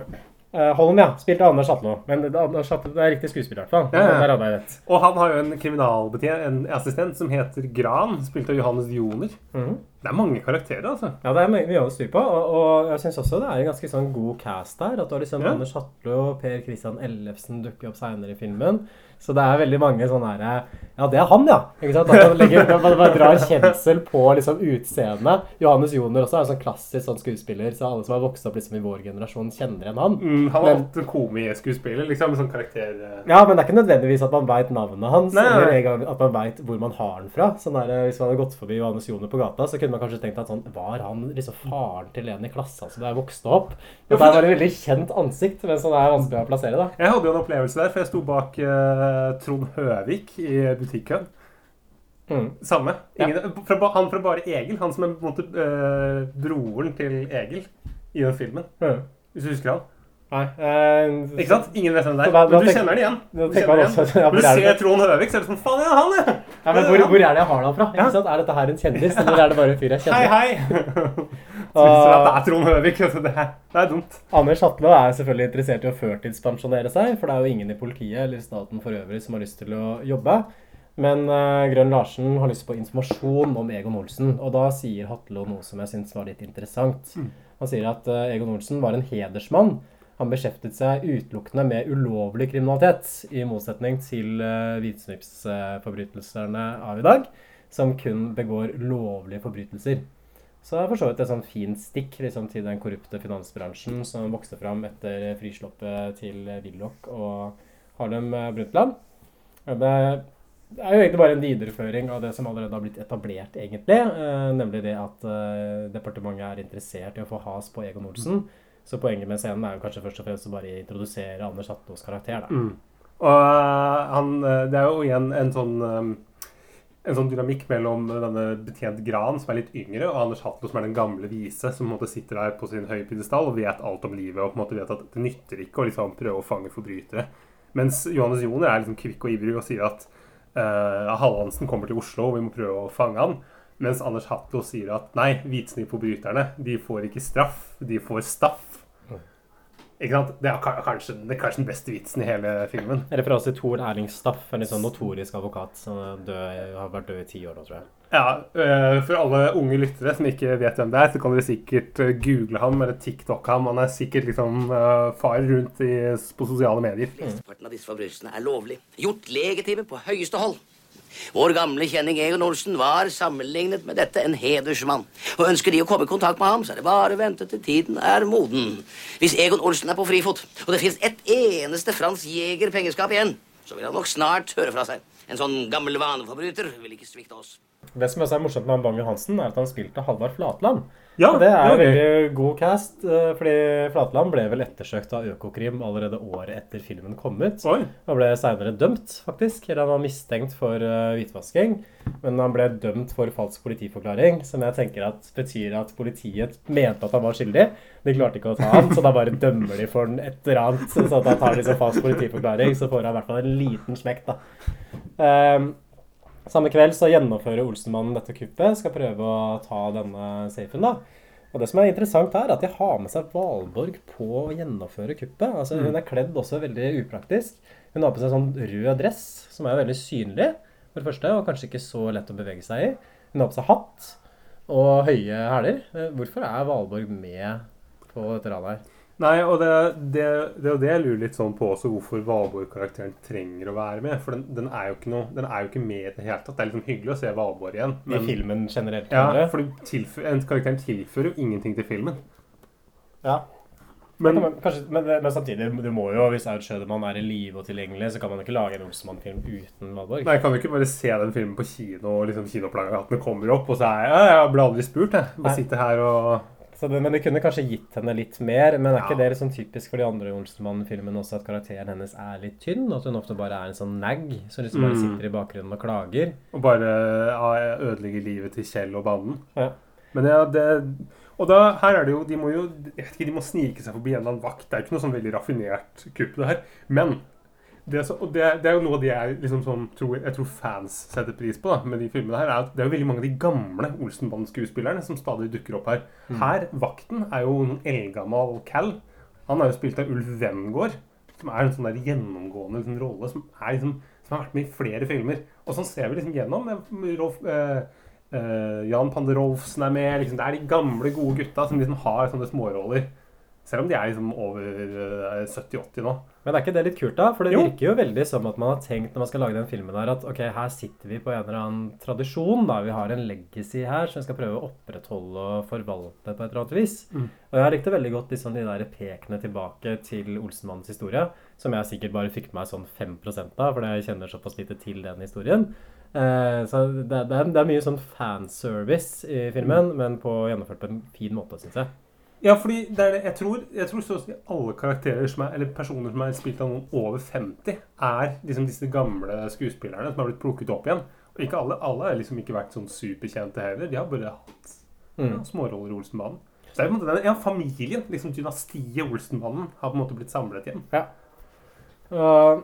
Eh, Holm, ja. Spilt av Anders Hatlo. Men Anders Hatlo, det er riktig skuespiller, i hvert fall. Ja, ja. Der hadde jeg rett. Og han har jo en kriminalbetjent, en assistent, som heter Gran, spilt av Johannes Joner. Mhm. Det er mange karakterer, altså. Ja, det er mye å styre på. Og, og jeg syns også det er en ganske sånn god cast der. At du har liksom Ja. Anders Hatlo og Per Christian Ellefsen dukker opp seinere i filmen. Så det er veldig mange sånne herre Ja, det er han, ja! Ikke sant? At man, legger, man bare drar kjensel på liksom utseendet. Johannes Joner også er en sånn klassisk sånn skuespiller, så alle som har vokst opp liksom i vår generasjon, kjenner igjen han. Mm, han var Men- alltid komiskuespiller, liksom. Sånn karakter... eh. Ja, men det er ikke nødvendigvis at man veit navnet hans, Nei, nei. eller at man veit hvor man har den fra. Sånn der, hvis man hadde gått forbi Johannes Joner på gata, så kunne man kanskje tenkt at sånn Var han liksom faren til en i klassa som der vokste opp? Det er et veldig kjent ansikt, men sånn er vanskelig å plassere, da. Jeg hadde jo en opplevelse der, for jeg sto bak eh, Trond Høvik i butikken. Mm. Samme. Ingen, fra, han fra Bare Egil. Han som er på en måte eh, broren til Egil i den filmen. Mm. Hvis du husker han. Nei. Eh, Ikke sant? Ingen vet hvem det er. da- da Men du tenk- kjenner den igjen. Du kjenner det igjen. ja, du er det? ser Trond Høvik, så er det sånn Faen, ja, han, ja! Ja, men hvor, hvor er det jeg har han fra? Ikke sant? Er dette her en kjendis, eller er det bare en fyr jeg kjenner? Hei, hei! Synes at det er Trond Høvik. altså, Det er, det er dumt. Anders Hatlo er selvfølgelig interessert i å førtidspensjonere seg, for det er jo ingen i politiet eller staten for øvrig som har lyst til å jobbe. Men uh, Grønn Larsen har lyst på informasjon om Egon Olsen, og da sier Hatlo noe som jeg syns var litt interessant. Han sier at uh, Egon Olsen var en hedersmann. Han beskjeftet seg utelukkende med ulovlig kriminalitet, i motsetning til uh, hvitsnipsforbrytelserne av i dag, som kun begår lovlige forbrytelser. Så det er for så vidt et sånn fint stikk liksom, til den korrupte finansbransjen som vokste fram etter frisloppet til Willoch og Harlem Brundtland. Det er jo egentlig bare en videreføring av det som allerede har blitt etablert, egentlig. Eh, nemlig det at eh, departementet er interessert i å få has på Egon Olsen. Så poenget med scenen er jo kanskje først og fremst å bare introdusere Anders Hattos karakter. da. Mm. Og han, det er jo igjen en sånn en sånn dynamikk mellom denne betjent Gran, som er litt yngre, og Anders Hatlo, som er den gamle vise, som på måte sitter der på sin høye pidestall og vet alt om livet. Og på en måte vet at det nytter ikke å liksom prøve å fange forbrytere. Mens Johannes Joner er liksom kvikk og ivrig og sier at uh, Hallandsen kommer til Oslo, og vi må prøve å fange han. Mens Anders Hatlo sier at nei, hvitsnippforbryterne de får ikke straff, de får staff. Ikke sant? Det er kanskje, det er kanskje den beste vitsen i hele filmen. Referanse til Tor Erling Staff, en litt sånn notorisk advokat som død, har vært død i ti år nå, tror jeg. Ja, øh, For alle unge lyttere som ikke vet hvem det er, så kan dere sikkert øh, google ham eller TikTok ham. Han er sikkert liksom øh, far rundt i, på sosiale medier. Flesteparten av disse forbrytelsene er lovlig. Gjort legitime på høyeste hold. Vår gamle kjenning Egon Olsen var sammenlignet med dette en hedersmann. Og ønsker de å komme i kontakt med ham, så er det bare å vente til tiden er moden. Hvis Egon Olsen er på frifot, og det finnes ett eneste Frans Jæger-pengeskap igjen, så vil han nok snart høre fra seg. En sånn gammel vaneforbryter vil ikke svikte oss. Det som også er morsomt med han Bang-Johansen, er at han spilte Halvard Flatland. Ja, og det er jo en veldig god cast, eh, fordi Flatland ble vel ettersøkt av Økokrim allerede året etter filmen kom ut. Oi. Og ble senere dømt, faktisk. Eller han var mistenkt for eh, hvitvasking. Men han ble dømt for falsk politiforklaring, som jeg tenker at betyr at politiet mente at han var skyldig. De klarte ikke å ta han, så da bare dømmer de for den et eller annet. Så da tar de liksom falsk politiforklaring, så får han i hvert fall en liten smekk, da. Ehm, samme kveld så gjennomfører Olsenmannen dette kuppet, skal prøve å ta denne safen, da. Og det som er interessant er at de har med seg Valborg på å gjennomføre kuppet. Altså, Hun er kledd også veldig upraktisk. Hun har på seg sånn rød dress, som er veldig synlig, for det første, og kanskje ikke så lett å bevege seg i. Hun har på seg hatt. og høye hæler. Eh, Hvorfor er Valborg med på dette ranet her? Nei, og det, det, det det jeg lurer litt sånn på også, hvorfor Valborg-karakteren trenger å være med. For den, den, er noe, den er jo ikke med i det hele tatt. Det er liksom hyggelig å se Valborg igjen. I filmen generelt? Ja, for tilfø- en karakteren tilfører jo ingenting til filmen. Ja. Men, Men, kanskje, men, men samtidig, du må jo, hvis Aud Schødemann er i live og tilgjengelig, så kan man ikke lage en Olsenmann-film uten Valborg. Nei, kan jo ikke bare se den filmen på kino, og liksom kinoplakaten kommer opp, og så er jeg, ja, jeg ble aldri spurt, jeg. Bare sitter her og det, men det kunne kanskje gitt henne litt mer. Men er ikke det liksom typisk for de andre Olsenmann-filmene også at karakteren hennes er litt tynn? At hun ofte bare er en sånn nag som liksom bare Mm. sitter i bakgrunnen og klager? Og bare ja, ødelegger livet til Kjell og banen. Ja. Men ja, det Og da, her er det jo De må jo jeg vet ikke, de må snike seg forbi en eller annen vakt. Det er ikke noe sånn veldig raffinert kupp, det her. Men det, så, det, det er jo noe av det jeg liksom sånn tror, jeg tror fans setter pris på da, med de filmene her. er at Det er jo veldig mange av de gamle Olsenband-skuespillerne som stadig dukker opp her. Her, vakten, er jo en eldgammel Cal. Han er jo spilt av Ulf Wengård, som er en sånn der gjennomgående liksom, rolle som, er liksom, som har vært med i flere filmer. Og sånn ser vi liksom gjennom. Rolf, eh, eh, Jan Panderolfsen er med. Liksom, det er de gamle, gode gutta som liksom har sånne småroller. Selv om de er liksom over eh, 70-80 nå. Men er ikke det litt kult, da? For det Jo. virker jo veldig som at man har tenkt når man skal lage den filmen her, at ok, her sitter vi på en eller annen tradisjon. da, Vi har en legacy her som vi skal prøve å opprettholde og forvalte på et eller annet vis. Mm. Og jeg likte veldig godt liksom, de der pekene tilbake til Olsenmannens historie, som jeg sikkert bare fikk med meg sånn 5% av, fordi jeg kjenner såpass lite til den historien. Eh, så det, det, er, det er mye sånn fanservice i filmen, Mm. men på, gjennomført på en fin måte, syns jeg. Ja, fordi det er det, jeg tror, jeg tror så å si alle karakterer som er, eller personer som er spilt av noen over 50, er liksom disse gamle skuespillerne som har blitt plukket opp igjen. Og ikke alle, alle har liksom ikke vært sånn superkjente heller. De har bare hatt ja, Mm. småroller i Olsenbanen. Så det er på en måte den, ja, familien, liksom dynastiet Olsenbanen, har på en måte blitt samlet igjen. Og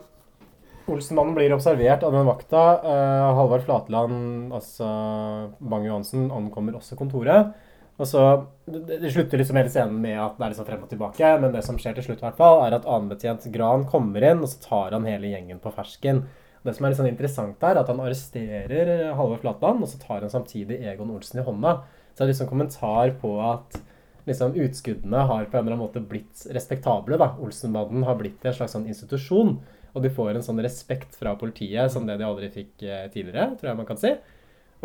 Olsenmannen blir observert av den vakta. Uh, Halvard Flatland, altså Bang-Johansen, ankommer også kontoret. Og så, det, slutter liksom hele scenen med at det er liksom frem og tilbake, men det som skjer til slutt, i hvert fall, er at annenbetjent Gran kommer inn, og så tar han hele gjengen på fersken. Det som er litt sånn interessant er at han arresterer Halvor Flatland, og så tar han samtidig Egon Olsen i hånda. Så det er liksom kommentar på at liksom utskuddene har på en eller annen måte blitt respektable. da. Olsenbanden har blitt en slags sånn institusjon. Og de får en sånn respekt fra politiet som det de aldri fikk eh, tidligere, tror jeg man kan si.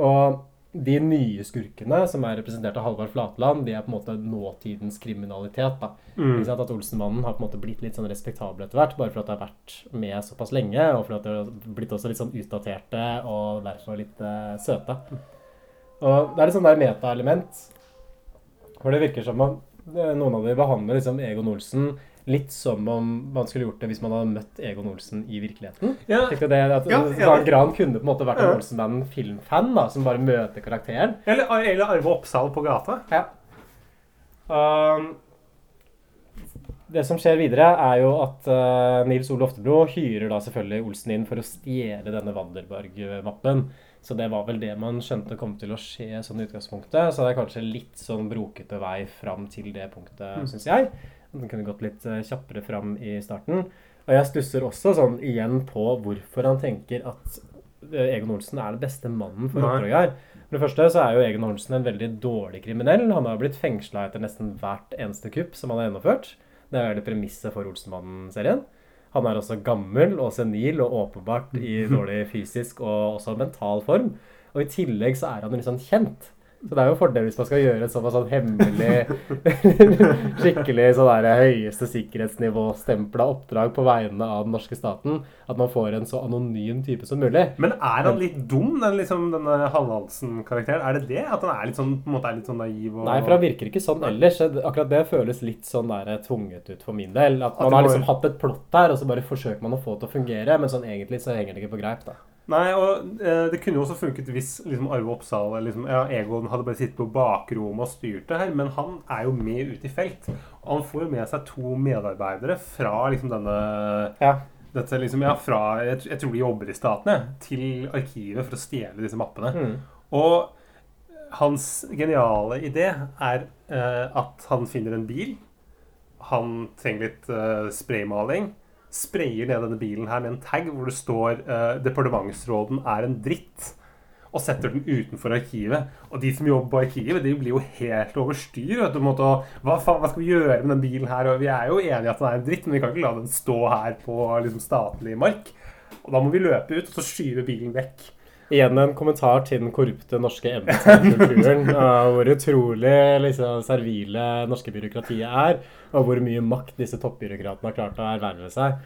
Og de nye skurkene, som er representert av Halvard Flatland, de er på en måte nåtidens kriminalitet. da. Mm. At Olsenmannen har på en måte blitt litt sånn respektabel etter hvert, bare for at det har vært med såpass lenge, og for at det har blitt også litt sånn utdaterte og derfor litt uh, søte. Og det er et sånt der meta-element hvor det virker som om eh, noen av de behandler liksom Egon Olsen litt som om man skulle gjort det hvis man hadde møtt Egon Olsen i virkeligheten. Ja, Tenkte det, at Ja, ja. Dan Gran kunne på en måte vært en Ja. Olsenbanden-filmfan da, som bare møter karakteren. eller, eller Arve Oppsal på gata. Ja. Um, det som skjer videre, er jo at uh, Nils Ole Oftebro hyrer da selvfølgelig Olsen inn for å stjele denne Wanderberg-mappen. Så det var vel det man skjønte kom til å skje sånn i utgangspunktet. Så det er kanskje litt sånn brokete vei fram til det punktet, Mm. syns jeg. Den kunne gått litt eh, kjappere fram i starten. Og jeg stusser også sånn igjen på hvorfor han tenker at eh, Egon Olsen er den beste mannen for oppdraget her. For det første så er jo Egon Olsen en veldig dårlig kriminell. Han har blitt fengsla etter nesten hvert eneste kupp som han har gjennomført. Det er det premisset for Olsenmannen-serien. Han er også gammel og senil og åpenbart i dårlig fysisk og også mental form. Og i tillegg så er han litt sånn kjent. Så det er jo fordel hvis man skal gjøre et sånn, sånn hemmelig Skikkelig sånn der høyeste sikkerhetsnivå stempla oppdrag på vegne av den norske staten. At man får en så anonym type som mulig. Men er han litt dum, den, liksom, denne Hallandsen-karakteren? Er det det? At han er litt sånn, på en måte er litt sånn naiv? Og... Nei, for han virker ikke sånn ellers. Akkurat det føles litt sånn der tvunget ut for min del. At man at har liksom hatt et plott der, og så bare forsøker man å få det til å fungere. Men sånn egentlig så henger det ikke på greip, da. Nei, og eh, det kunne jo også funket hvis liksom, Arve Oppsal liksom, ja, Egon hadde bare sittet på bakrommet og styrt det her, men han er jo med ut i felt. Og han får jo med seg to medarbeidere fra liksom denne Ja. dette liksom, ja, fra, jeg, jeg tror de jobber i staten, jeg, til arkivet for å stjele disse mappene. Mm. Og hans geniale idé er eh, at han finner en bil. Han trenger litt eh, spraymaling. Sprayer ned denne bilen her med en tag hvor det står uh, 'Departementsråden er en dritt'. og setter den utenfor arkivet. Og de som jobber på arkivet, de blir jo helt over styr. vet du, måte, og, hva, faen, hva skal vi gjøre med den bilen her? Og vi er jo enige at den er en dritt, men vi kan ikke la den stå her på liksom, statlig mark. Og da må vi løpe ut og så skyve bilen vekk. Igjen en kommentar til den korrupte norske embetskulturen. hvor utrolig liksom, servile norske byråkratiet er, og hvor mye makt disse toppbyråkratene har klart å erverve seg.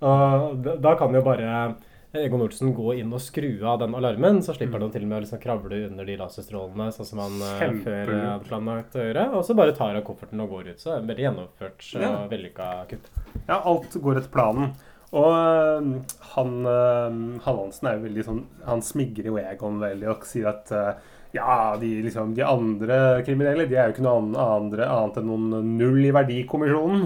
Og da- kan jo bare Egon Olsen gå inn og skru av den alarmen, så slipper han til og med å liksom kravle under de laserstrålene, sånn som han eh, Kjempelurt. før eh, hadde planlagt å gjøre. Og så bare tar han kofferten og går ut. Så det er veldig gjennomført og Ja. vellykka kupp. Ja, alt går etter planen. Og han øhm, Hallandsen er jo veldig sånn Han smigrer jo Egon veldig og sier at ja, de, liksom, de andre kriminelle de er jo ikke noe andre, annet enn noen null i verdikommisjonen.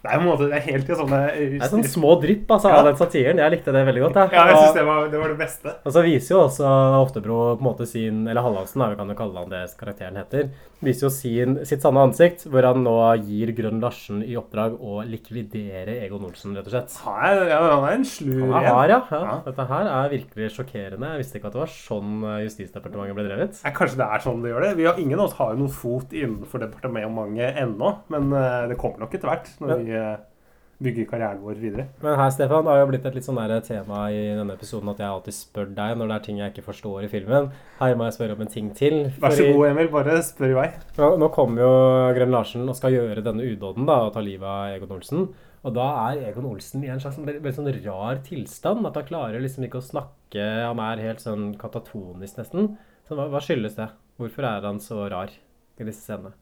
Det er måte, det er helt i sånne Det er sånn små drypp altså, Ja. av den satiren. Jeg likte det veldig godt. jeg. Ja, jeg synes det, var- det var det beste. Og så viser jo også Oftebro på en måte sin Eller Hallandsen, vi kan jo kalle han det karakteren heter. Viser jo sin, sitt sanne ansikt, hvor han nå gir Grønn Larsen i oppdrag å likvidere Egon Olsen, rett og slett. Han er, ja, han er en slu Han Har, ja. ja. Dette her er virkelig sjokkerende. Jeg visste ikke at det var sånn eh, Justisdepartementet ble drevet. Ja, kanskje det er sånn det gjør det. Vi har, ingen av oss har jo noen fot innenfor departementet ennå, men øh, det kommer nok etter hvert når vi øh, bygge, karrieren vår videre. Men her, Stefan, det har jo blitt et litt sånn tema i denne episoden at jeg alltid spør deg når det er ting jeg ikke forstår i filmen. Her må jeg spørre om en ting til. Vær så god, Emil. Bare spør i vei. Nå, nå kommer jo Grønn Larsen og skal gjøre denne udåden da, og ta livet av Egon Olsen. Og da er Egon Olsen i en slags veldig sånn rar tilstand. At han klarer liksom ikke å snakke. Han er helt sånn katatonisk nesten. Så hva, hva skyldes det? Hvorfor er han så rar i disse scenene?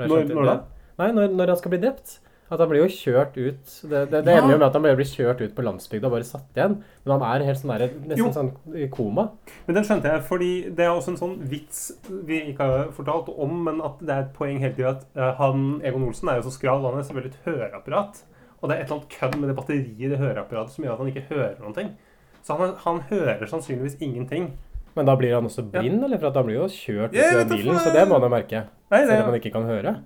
Når- når da? Nei, når, når han skal bli drept. At han blir jo kjørt ut Det, det, det Ja. ender jo med at han blir kjørt ut på landsbygda og bare satt igjen. Men han er helt sånn der, Jo. nesten sånn i koma. Men den skjønte jeg, fordi det er også en sånn vits vi ikke har fortalt om, men at det er et poeng hele tida at eh, han, Egon Olsen er jo så skral, han er selvfølgelig et høreapparat. Og det er et eller annet kødd med det batteriet i det høreapparatet som gjør at han ikke hører noen ting. Så han, han hører sannsynligvis ingenting. Men da blir han også blind, eller? For at han blir jo kjørt ut av bilen, så det må han jo merke. Nei, det- Selv om han ikke kan høre.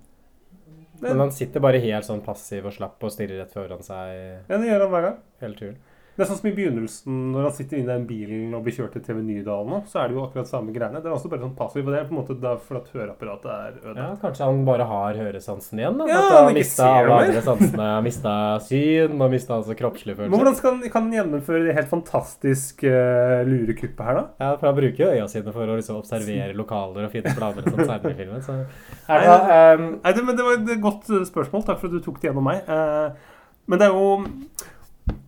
Men han sitter bare helt sånn passiv og slapp og stirrer rett foran seg Ja, det gjør han hver gang. hele turen. Det er sånn som i begynnelsen, når han sitter inne i den bilen og blir kjørt til TV Nydalen nå, så er det jo akkurat samme greiene. Det er også bare sånn passiv, og det er på en måte derfor at høreapparatet er Ja. Kanskje han bare har høresansen igjen? da? Ja, at han ikke mista alle andre sansene. Han Mista syn og mista altså kroppslige Men hvordan skal han, kan han gjennomføre det helt fantastiske uh, lurekuppet her, da? Ja, for Han bruker jo øya sine for å liksom observere lokaler og finne planer og sånn senere i filmen. Så. Er det, um... Nei, det, men det var et godt spørsmål. Takk for at du tok det gjennom meg. Uh, men det er jo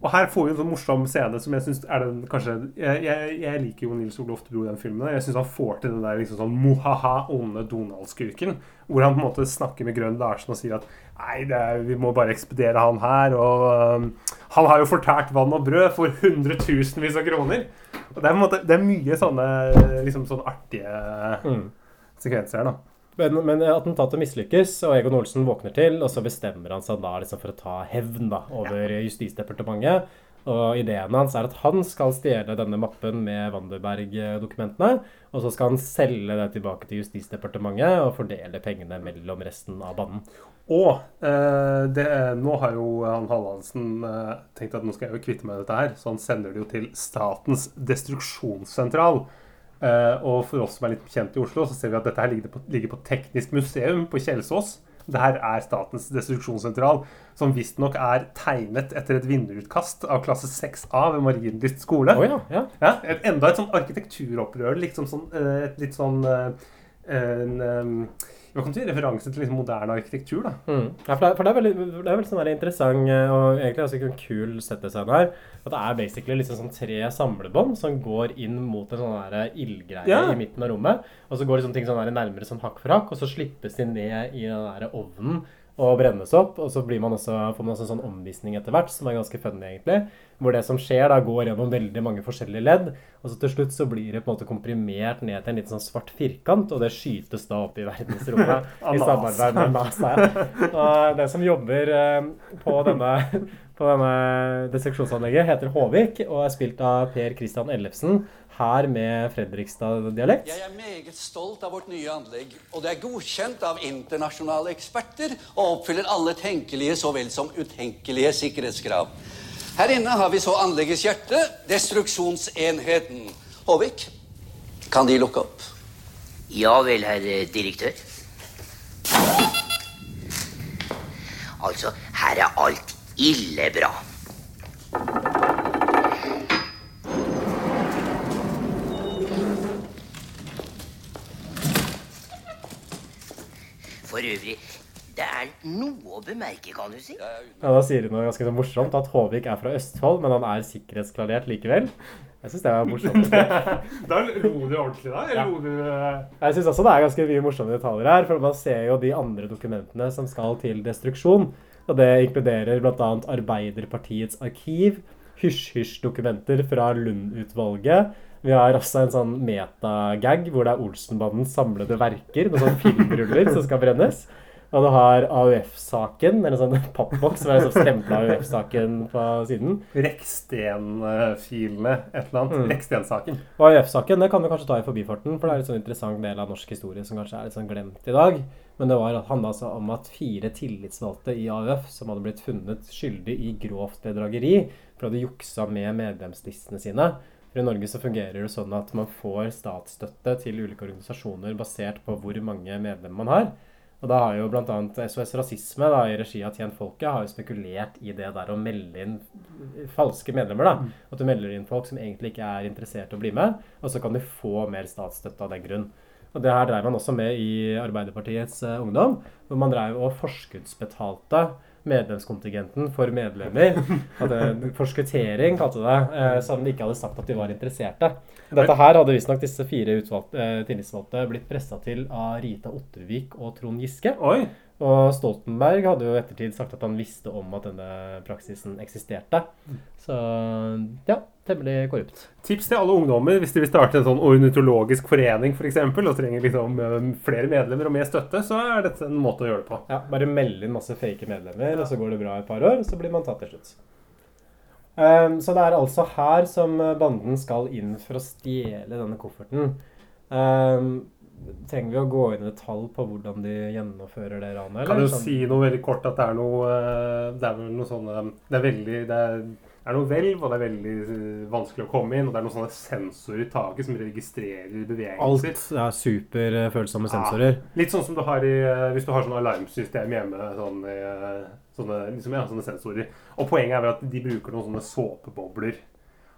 Og her får vi en sånn morsom scene som jeg syns er den kanskje Jeg, jeg, jeg liker jo Nils Olof Bro i den filmen. Jeg syns han får til den der liksom sånn mohaha, onde Donald-skurken. Hvor han på en måte snakker med Grønn Larsen og sier at nei, det er, vi må bare ekspedere han her. Og um, han har jo fortært vann og brød for hundretusenvis av kroner. Og det er på en måte Det er mye sånne liksom sånn artige Mm. sekvenser her, da. Men, men attentatet mislykkes, og Egon Olsen våkner til, og så bestemmer han seg da liksom for å ta hevn da, over Justisdepartementet. Og ideen hans er at han skal stjele denne mappen med Wanderberg-dokumentene, og så skal han selge det tilbake til Justisdepartementet og fordele pengene mellom resten av banen. Og eh, det, nå har jo han Hallandsen eh, tenkt at nå skal jeg jo kvitte meg med dette her, så han sender det jo til Statens destruksjonssentral. Eh, og for oss som er litt kjent i Oslo, så ser vi at dette her ligger på, ligger på Teknisk museum på Kjelsås. Det her er Statens destruksjonssentral, som visstnok er tegnet etter et vinnerutkast av klasse 6A ved Marienlyst skole. Oh, ja, ja. Ja, et, enda et sånn arkitekturopprør. Liksom sånn, eh, et litt sånn eh, en, eh, Hva kan si? Referanse til liksom moderne arkitektur, da. Mm. ja for, det, for det er veldig, det er veldig sånn interessant eh, og egentlig også en kul settdesign her. At det er basically liksom sånn tre samlebånd som går inn mot en sånn ildgreie Ja. i midten av rommet. Og så går det ting sånn nærmere sånn hakk for hakk, og så slippes de ned i den der ovnen og brennes opp. Og så blir man også, får man også en sånn omvisning etter hvert, som er ganske funny, egentlig. Hvor det som skjer, da går gjennom veldig mange forskjellige ledd. Og så til slutt så blir det på en måte komprimert ned til en liten sånn svart firkant, og det skytes da opp i verdensrommet i samarbeid med NASA. Og den som jobber eh, på denne, på denne destruksjonsanlegget, heter Håvik og er spilt av Per Christian Ellefsen, her med Fredrikstad-dialekt. Jeg er meget stolt av vårt nye anlegg, og det er godkjent av internasjonale eksperter og oppfyller alle tenkelige så vel som utenkelige sikkerhetskrav. Her inne har vi så anleggets hjerte, destruksjonsenheten. Håvik, Kan De lukke opp? Ja vel, herr direktør. Altså, her er alt ille bra. For øvrig, det er noe å bemerke, kan du si. Ja, Da sier du noe ganske så morsomt, at Håvik er fra Østfold, men han er sikkerhetsklarert likevel. Jeg syns det er morsomt. Da lo du ordentlig, da? Ja. du eh, Jeg syns også det er ganske mye morsomme detaljer her, for man ser jo de andre dokumentene som skal til destruksjon. Og det inkluderer bl.a. Arbeiderpartiets arkiv, hysj-hysj-dokumenter fra Lund-utvalget. Vi har også en sånn metagag hvor det er Olsenbandens samlede verker, noen sånne filmruller som skal brennes. Og du har AUF-saken, eller en sånn pappboks som er sånn stempla AUF-saken på siden. Reksten-filene, et eller annet. Mm. Reksten-saken. Og AUF-saken det kan vi kanskje ta i forbifarten, for det er en sånn interessant del av norsk historie som kanskje er litt sånn glemt i dag. Men det var, handla altså om at fire tillitsvalgte i AUF som hadde blitt funnet skyldig i grovt bedrageri for å ha juksa med medlemslistene sine. For I Norge så fungerer det sånn at man får statsstøtte til ulike organisasjoner basert på hvor mange medlemmer man har. Og da har jo bl.a. SOS Rasisme da, i regi av Tjent Folket har jo spekulert i det der å melde inn falske medlemmer. da. At du melder inn folk som egentlig ikke er interessert i å bli med, og så kan du få mer statsstøtte av den grunn. Og det her drev man også med i Arbeiderpartiets eh, Ungdom, hvor man drev og forskuddsbetalte medlemskontingenten for medlemmer. Hadde forskuttering, kalte det, eh, som de ikke hadde sagt at de var interesserte. Dette her hadde visstnok disse fire utvalgte, eh, tillitsvalgte blitt pressa til av Rita Ottervik og Trond Giske. Oi. Og Stoltenberg hadde jo i ettertid sagt at han visste om at denne praksisen eksisterte. Så ja, temmelig korrupt. Tips til alle ungdommer hvis de vil starte en sånn ornitologisk forening for eksempel, og trenger liksom eh, flere medlemmer og mer støtte, så er dette en måte å gjøre det på. Ja, Bare melde inn masse fake medlemmer, og så går det bra et par år, så blir man tatt til slutt. Ehm, så det er altså her som banden skal inn for å stjele denne kofferten. Ehm, trenger vi å gå inn i detalj på hvordan de gjennomfører det ranet? Kan du Sånn- si noe veldig kort at det er noe eh, Det er vel noe sånne Det er veldig det er, er noe hvelv, og det er veldig eh, vanskelig å komme inn. Og det er noen sånne sensorer i taket som registrerer bevegelser. Alt er superfølsomme sensorer. Ja, litt sånn som du har i eh, Hvis du har sånn alarmsystem hjemme. Sånn, i, eh, sånne, liksom, ja, sånne sensorer. Og poenget er vel at de bruker noen sånne såpebobler.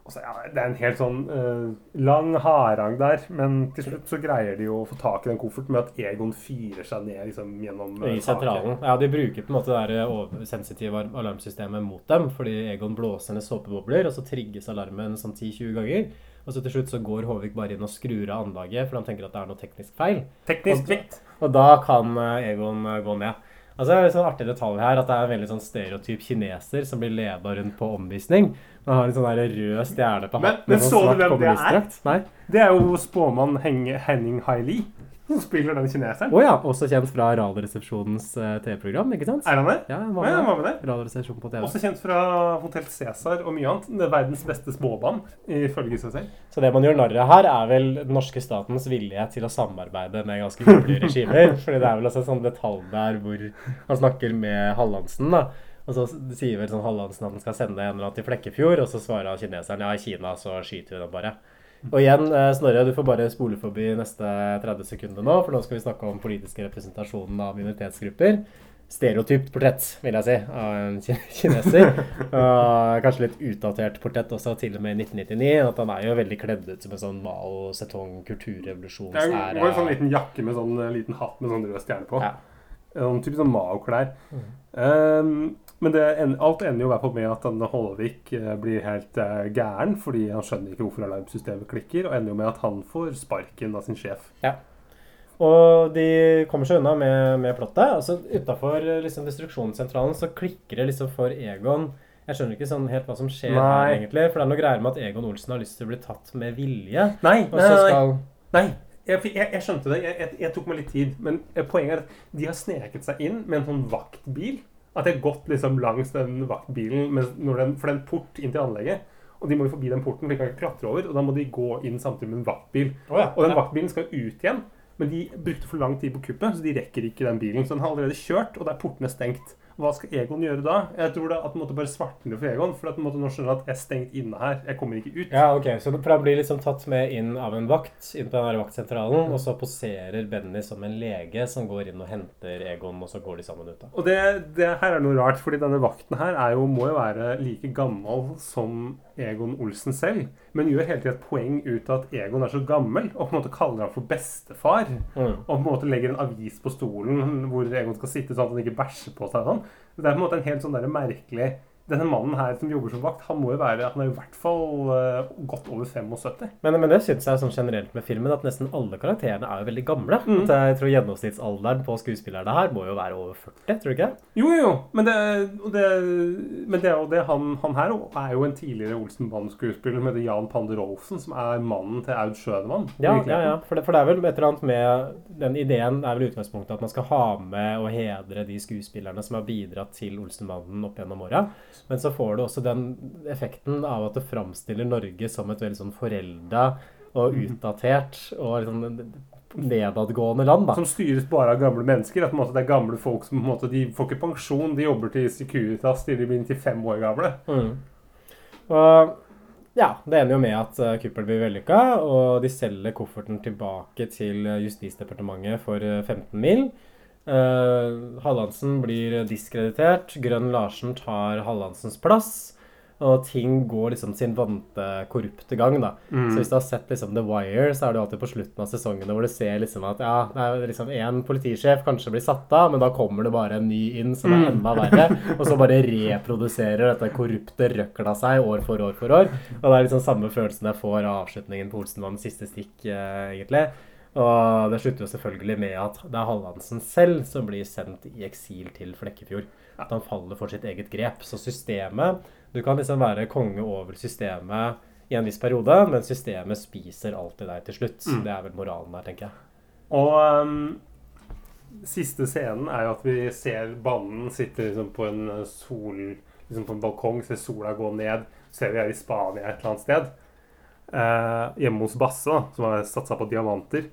Og ja, det er en helt sånn uh, lang harang der, men til slutt så greier de jo å få tak i den kofferten med at Egon fyrer seg ned liksom, gjennom uh, I sentralen. Ja, De bruker på en måte det der sensitive alarmsystemet mot dem, fordi Egon blåser ned såpebobler, og så trigges alarmen sånn 10-20 ganger. Og så til slutt så går Håvik bare inn og skrur av anlaget, for han tenker at det er noe teknisk feil. Teknisk og. Og da kan eh, Egon eh, gå ned. Altså, det er en sånn artig detalj her at det er en veldig sånn stereotyp kineser som blir leda rundt på omvisning. Han har en sånn der rød stjerne på Men, hatten. men men så du hvem det er? Nei. Det er jo spåmann Henning Haili som spiller den kineseren. Å ja, også kjent fra Radioresepsjonens eh, TV-program, ikke sant? Er han det? Ja, han Ja, var han var med. der. Radioresepsjon på TV. Også kjent fra Hotell Cæsar og mye annet. Det er verdens beste spåmann, ifølge seg selv. Så det man gjør narr av her, er vel den norske statens vilje til å samarbeide med ganske hyggelige regimer. Fordi det er vel også en sånn detalj der hvor han snakker med Hallandsen, da. Og så sier vel sånn Hallandsen at han skal sende en eller annen til Flekkefjord, og så svarer kineseren ja, i Kina så skyter vi dem bare. Og igjen, eh, Snorre, du får bare spole forbi neste 30 sekunder nå, for nå skal vi snakke om politiske representasjonen av minoritetsgrupper. Stereotypt portrett, vil jeg si, av en kineser. Og kanskje litt utdatert portrett også, til og med i 1999. At han er jo veldig kledd ut som en sånn Mao Zedong Det var en sånn liten jakke med sånn eh, liten hatt med sånn rød stjerne på. Ja. Sånn typisk sånn Mao-klær. Um, men det, en- alt ender jo i hvert fall med at Håvik eh, blir helt eh, gæren, fordi han skjønner ikke hvorfor alarmsystemet klikker, og ender jo med at han får sparken av sin sjef. Ja. Og de kommer seg unna med, med plottet. Altså Utafor liksom, destruksjonssentralen så klikker det liksom for Egon. Jeg skjønner ikke sånn helt hva som skjer her, egentlig. For det er noe greier med at Egon Olsen har lyst til å bli tatt med vilje. Nei, nei, nei, skal nei. Jeg, jeg, jeg skjønte det. Jeg, jeg, tok meg litt tid. Men eh, poenget er at de har sneket seg inn med en sånn vaktbil. At de har gått liksom langs den vaktbilen den, for det er en port inn til anlegget. Og de må jo forbi den porten, for de kan ikke klatre over. Og da må de gå inn samtidig med en vaktbil. Oh, ja, Og den vaktbilen skal ut igjen. Men de brukte for lang tid på kuppet, så de rekker ikke den bilen. Så den har allerede kjørt, og da er portene stengt. Hva skal Egon gjøre da? Jeg tror det at måtte bare svartne for Egon. For at han måtte nå skjønne at jeg er stengt inne her. Jeg kommer ikke ut. Ja, ok, Så for han blir liksom tatt med inn av en vakt inn på den her vaktsentralen, og så poserer Benny som en lege som går inn og henter Egon, og så går de sammen ut. da. Og det, det her er noe rart, fordi denne vakten her er jo, må jo være like gammel som Egon Olsen selv, men gjør hele tiden et poeng ut av at Egon er så gammel, og på en måte kaller ham for bestefar. Mm. Og på en måte legger en avis på stolen hvor Egon skal sitte sånn at han ikke bæsjer på seg. og Det er på en måte en helt sånn der merkelig Denne mannen her som jobber som vakt, han må jo være Han er i hvert fall uh, godt over 75. Men, men det syns jeg sånn generelt med filmen, at nesten alle karakterene er jo veldig gamle. Mm. At jeg tror Gjennomsnittsalderen på skuespillerne her må jo være over 40, tror du ikke? Jo, jo, men det, det, men det det han, han her er jo en tidligere Olsenbanden-skuespiller som heter Jan Pander Olsen, som er mannen til Aud Schønemann. Ja, ja, ja. For det, for det er vel et eller annet med Den ideen er vel utgangspunktet at man skal ha med og hedre de skuespillerne som har bidratt til Olsenbanden opp gjennom åra. Men så får du også den effekten av at det framstiller Norge som et veldig sånn forelda og utdatert og liksom nedadgående land, da. Som styres bare av gamle mennesker. At måte, det er gamle folk som på en måte, de får ikke pensjon. De jobber til Securitas til de blir 95 år gamle. Mm. Og ja, det ender jo med at uh, kuppelen blir vellykka, og de selger kofferten tilbake til Justisdepartementet for uh, 15 mil. Uh, Hallandsen blir diskreditert. Grønn Larsen tar Hallandsens plass. Og ting går liksom sin vante korrupte gang. da. Mm. Så hvis du har sett liksom The Wire, så er det alltid på slutten av sesongene hvor du ser liksom at ja, det er liksom én politisjef kanskje blir satt av, men da kommer det bare en ny inn som er Mm. enda verre. Og så bare reproduserer dette korrupte røkla seg år for år for år. Og det er liksom samme følelsen jeg får av avslutningen på Olsenmannens siste stikk, eh, egentlig. Og det slutter jo selvfølgelig med at det er Hallandsen selv som blir sendt i eksil til Flekkefjord. At han faller for sitt eget grep. Så systemet Du kan liksom være konge over systemet i en viss periode, men systemet spiser alltid deg til slutt. Mm. Det er vel moralen der, tenker jeg. Og um, siste scenen er jo at vi ser banden sitter liksom på en eh, sol liksom på en balkong, ser sola gå ned. Ser vi er i Spania et eller annet sted. Eh, hjemme hos Basse, da, som har satsa på diamanter.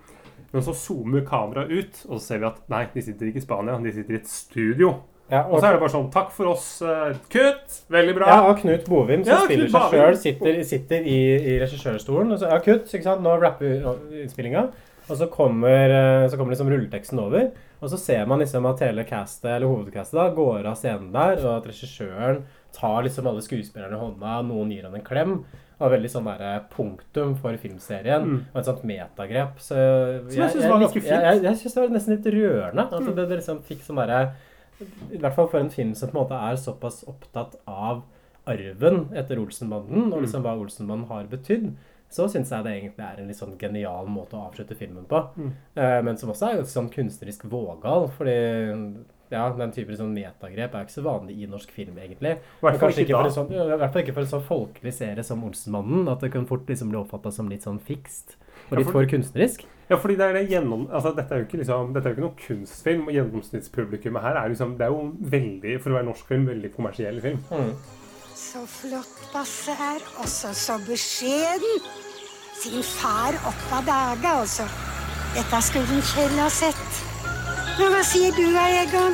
Men så zoomer kameraet ut, og så ser vi at nei, de sitter ikke i Spania, de sitter i et studio. Ja, og, så er det bare sånn Takk for oss. uh, kutt! Veldig bra. Ja, og Knut Bovim, som Ja, spiller seg sjøl, sitter, sitter i, i regissørstolen. Og så, ja, kutt, ikke sant? Nå rapper innspillinga. Og så kommer, eh, så kommer liksom rulleteksten over. Og så ser man liksom at hele castet, eller hovedcastet da, går av scenen der, og at regissøren tar liksom alle skuespillerne i hånda, noen gir han en klem. Og veldig sånn der punktum for filmserien. Mm. Og et sånt metagrep. Så jeg synes var ganske fint. Jeg, jeg, jeg syns det var nesten litt rørende. At Mm. det, det liksom fikk sånn derre I hvert fall for en film som på en måte er såpass opptatt av arven etter Olsenbanden, og Mm. liksom hva Olsenbanden har betydd, så syns jeg det egentlig er en litt sånn genial måte å avslutte filmen på. Mm. Eh, men som også er sånn kunstnerisk vågal, fordi ja, den typen sånn metagrep er ikke så vanlig i norsk film, egentlig. Hvert fall ikke sånn, I hvert fall ikke for en sånn folkelig serie som Olsenmannen, at det kan fort liksom bli oppfatta som litt sånn fikst. Og Ja, litt for- for kunstnerisk. Ja, fordi det er det gjennom... Altså, dette er jo ikke liksom Dette er jo ikke noe kunstfilm, og gjennomsnittspublikummet her er liksom Det er jo veldig, for å være norsk film, veldig kommersiell film. Så flott Basse er, også så beskjeden. Sin far opp av daga, altså. Dette skulle hun Kjell ha sett. Men hva sier du da, Egon?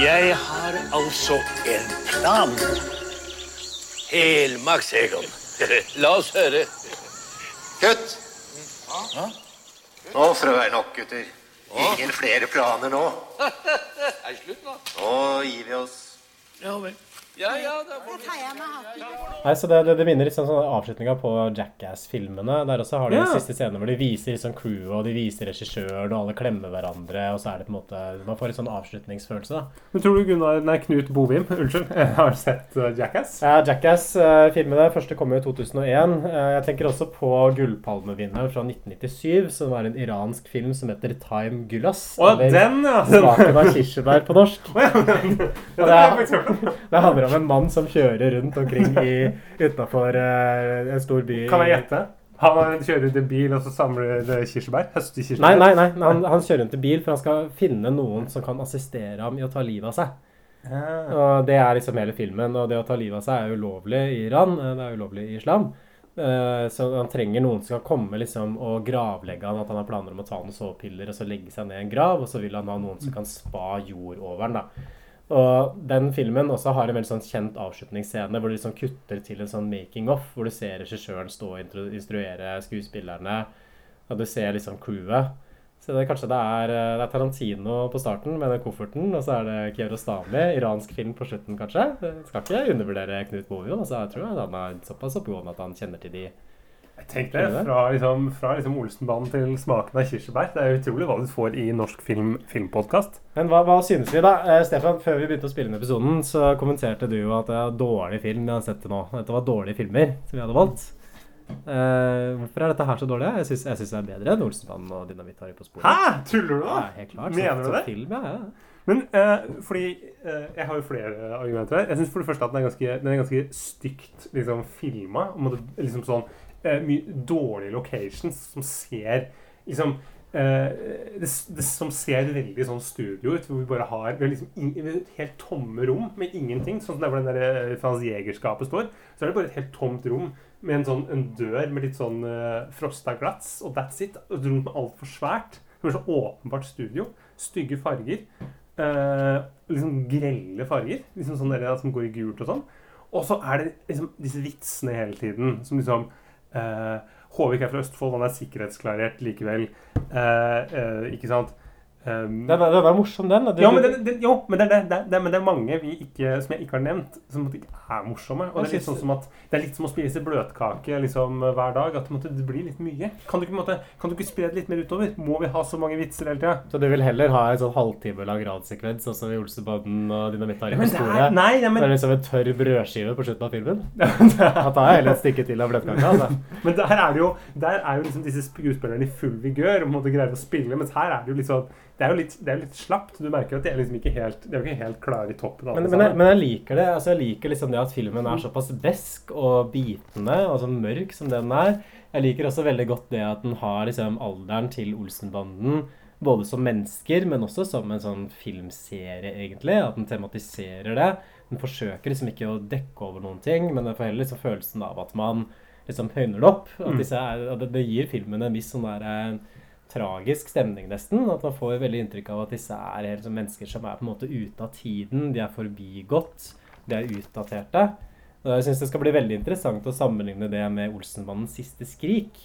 Jeg har altså en plan. Helmaks, Egon. La oss høre. Kutt! Nå frø er nok, gutter. Ingen flere planer nå. Er slutt nå? Nå gir vi oss. Ja vel. Ja, ja, det. Nei, så Det, det, det minner litt sånn, sånn avslutninga på Jackass-filmene. Der også har de Ja. de siste scenene hvor de viser liksom crewet, og de viser regissøren, og alle klemmer hverandre, og så er det på en måte Man får en sånn avslutningsfølelse, da. Men tror du Gunnar Nei, Knut Bovim, unnskyld, har sett uh, Jackass? Ja, Jackass-filmene første kom jo i 2001. Eh, Jeg tenker også på Gullpalmevinneren fra 1997, som var en iransk film som heter Time Gulas. Å, den, ja! Smaken av kirsebær på norsk. Ja, det det, er, det handler om en mann som kjører rundt omkring utafor utenfor eh, en stor by. Kan jeg gjette? Han kjører rundt i bil og så samler kirsebær? Høster kirsebær? Nei, nei, nei. Han, han kjører rundt i bil, for han skal finne noen som kan assistere ham i å ta livet av seg. Ja. Og det er liksom hele filmen. Og det å ta livet av seg er ulovlig i Iran. eh, Det er ulovlig i islam. Eh, så han trenger noen som kan komme liksom, og gravlegge han, at han har planer om å ta noen sovepiller og så legge seg ned i en grav, og så vil han ha noen som kan spa jord over han. da. Og den filmen også har en veldig sånn kjent avslutningsscene hvor de liksom kutter til en sånn making of, hvor du ser regissøren stå og instruere skuespillerne, og du ser liksom crewet. Så det, kanskje det er, eh, det er Tarantino på starten med den kofferten, og så er det Kiarostami, iransk film på slutten, kanskje. Jeg skal ikke undervurdere Knut Bovio. Altså, jeg tror han er såpass oppegående at han kjenner til de Tenk det, fra, liksom, fra liksom Olsenbanen til smaken av kirsebær. Det er utrolig hva du får i norsk film, filmpodkast. Men hva, hva synes vi, da? Eh, Stefan, før vi begynte å spille inn episoden, så kommenterte du jo at det er dårlig film vi har sett til nå. Dette var dårlige filmer som vi hadde valgt. Eh, hvorfor er dette her så dårlig? Jeg syns det er bedre enn Olsenbanen og Dynamitt Harry på sporet. Hæ? Tuller du da? Ja, helt klart. Mener du det? Film, ja, ja. Men eh, fordi eh, Jeg har jo flere argumenter her. Jeg syns for det første at den er ganske, den er ganske stygt liksom, filma. Liksom sånn eh, mye dårlige locations som ser liksom eh, det, det som ser veldig sånn studio ut, hvor vi bare har vi har liksom in, helt tomme rom med ingenting. Sånn som der hvor den der eh, Frans Jegerskapet står, så er det bare et helt tomt rom med en sånn en dør med litt sånn eh, frosta glats, og that's it. Et rom som er altfor svært. Det er så åpenbart studio. Stygge farger. Eh, liksom grelle farger. Liksom sånn der, som går i gult og sånn. Og så er det liksom disse vitsene hele tiden. Som liksom Håvik er fra Østfold, han er sikkerhetsklarert likevel. Eh, eh, ikke sant? Um, Den er, den er morsom, den. Det, ja, men, det, den, jo, men det, det, det, men det er mange vi ikke, som jeg ikke har nevnt, som ikke er morsomme. Og det er litt sånn som at det er litt som å spise bløtkake liksom, hver dag. At måtte, det blir litt mye. Kan du, ikke, måtte, kan du ikke spre det litt mer utover? Må vi ha så mange vitser hele tida? Så du vil heller ha en sånn halvtime lang radsekvens, sånn som i Olsebanen og Dynamitt Ja, på er- sporet? nei, men- Det er liksom en tørr brødskive på slutten av filmen? Da tar jeg heller et stykke til av bløtkaka. Altså. Men der er, jo, der er jo liksom disse skuespillerne i full vigør og måtte greie å spille, mens her er det jo litt sånn det er jo litt, det er litt slapt. Du merker at de er liksom ikke helt, de er ikke helt klare i toppen. Men, men, jeg, men jeg liker det. Altså, jeg liker liksom det at filmen er såpass besk og bitende og så mørk som den er. Jeg liker også veldig godt det at den har liksom alderen til Olsenbanden. Både som mennesker, men også som en sånn filmserie, egentlig. At den tematiserer det. Den forsøker liksom ikke å dekke over noen ting, men den får heller liksom følelsen av at man liksom høyner det opp. At Mm. disse at det, gir filmen en viss sånn der eh, tragisk stemning, nesten. At man får veldig inntrykk av at disse er helt som mennesker som er på en måte ute av tiden. De er forbigått. De er utdaterte. Og jeg syns det skal bli veldig interessant å sammenligne det med Olsenmannens siste skrik.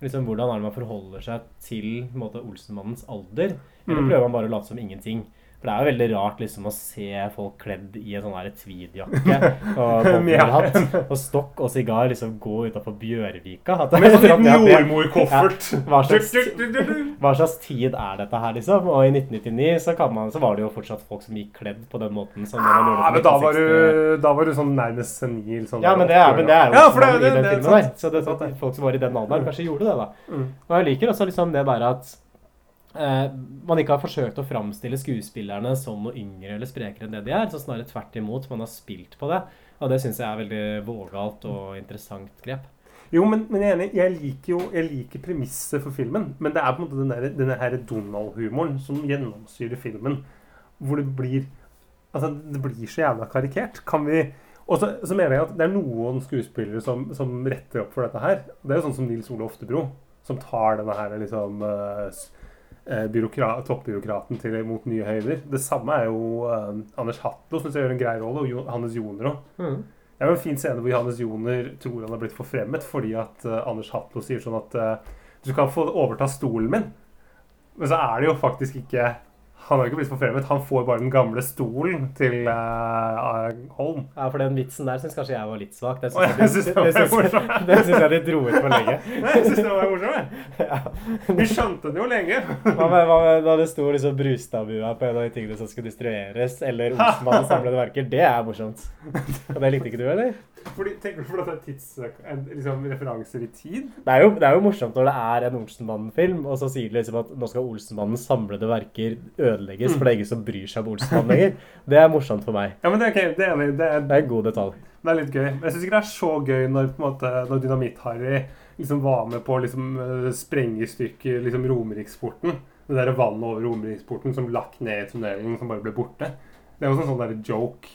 Liksom, hvordan er det man forholder seg til på en måte, Olsenmannens alder? Eller Mm. prøver man bare å late som ingenting? For det er jo veldig rart liksom å se folk kledd i en sånn tweedjakke og bowlerhatt og stokk og sigar liksom gå utafor Bjørvika. At det- Med sånn liten det- jordmorkoffert. Ja, hva, hva slags tid er dette her, liksom? Og i 1999 så, kan man, så var det jo fortsatt folk som gikk kledd på den måten. Som det Ja, men da var, du, da var du sånn nærmest senil. Sånn Ja, men det er, men det er jo ja, det, i den det, filmen der. Så det, at folk som var i den alderen, kanskje gjorde det, da. Mm. Og jeg liker også liksom det der at eh, man ikke har forsøkt å framstille skuespillerne som noe yngre eller sprekere enn det de er. Så snarere tvert imot, man har spilt på det. Og det syns jeg er veldig vågalt og interessant grep. Jo, men, men jeg. Jeg liker jo jeg liker premisset for filmen. Men det er på en måte den der, denne her Donald-humoren som gjennomsyrer filmen. Hvor det blir Altså, det blir så jævla karikert. Kan vi Og så, så mener jeg at det er noen skuespillere som, som retter opp for dette her. Det er jo sånn som Nils Ole Oftebro, som tar denne her liksom byråkra- toppbyråkraten til mot nye høyder. Det samme er jo eh, Anders Hatlo, syns jeg gjør en grei rolle, og Johannes Joner òg. Mm. Det er jo en fin scene hvor Johannes Joner tror han har blitt forfremmet fordi at eh, Anders Hatlo sier sånn at eh, du kan få overta stolen min. Men så er det jo faktisk ikke Han har ikke blitt forfremmet. Han får bare den gamle stolen til uh, Holm. Ja, for den vitsen der syns kanskje jeg var litt svak. Den Å, jeg synes det den syns- morsom. den syns jeg de dro ut for lenge. Nei, jeg synes det var morsomt. jeg. Vi skjønte det jo lenge. Hva med, hva med da det sto liksom Brustadbua på en av de tingene som skulle distribueres, eller Olsenmannens samlede verker? Det er morsomt. Og det likte ikke du, eller? Fordi, tenker du for at det er tids, en, liksom, referanser i tid? Det er, jo, det er jo morsomt når det er en Olsenmannen-film, og så sier de liksom at nå skal Olsenmannens samlede verker ødelegges, for det er ingen som bryr seg om Olsenmannen lenger. Det er morsomt for meg. Ja, men det er, okay. det er, det er, Det er en god detalj. Det er litt gøy. Men jeg syns ikke det er så gøy når, måte, når Dynamitt-Harry liksom var med på å liksom, eh, sprenge i stykker liksom, Romeriksporten. Det der vannet over Romeriksporten som lakk ned i tunnelen, som bare ble borte. Det er jo sånn sånn der joke.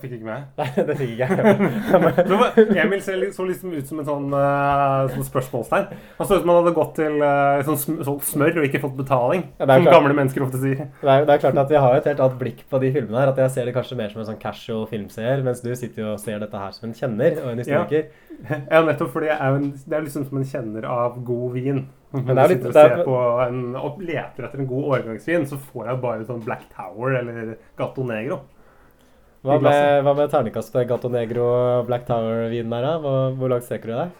Fikk ikke med. Nei, det fikk ikke jeg. Emil ser så liksom ut som en sånn, eh, sånn spørsmålstegn. Han så ut som han hadde gått til eh, sånn solgt smør og ikke fått betaling. Ja, som klart. gamle mennesker ofte sier. Det er, det er klart at jeg har et helt annet blikk på de filmene her. At jeg ser det kanskje mer som en sånn casual filmseer, mens du sitter jo og ser dette her som en kjenner og en historiker. Ja, nettopp fordi jeg er en, det er liksom som en kjenner av god vin. Men det er litt- det er- på en, og leter etter en god årgangsvin, så får jeg bare sånn Black Tower eller Gato Negro. Hva med, hva med terningkast på Gato Negro Black Tower-vinen her, da? Hvor, hvor langt steker du deg?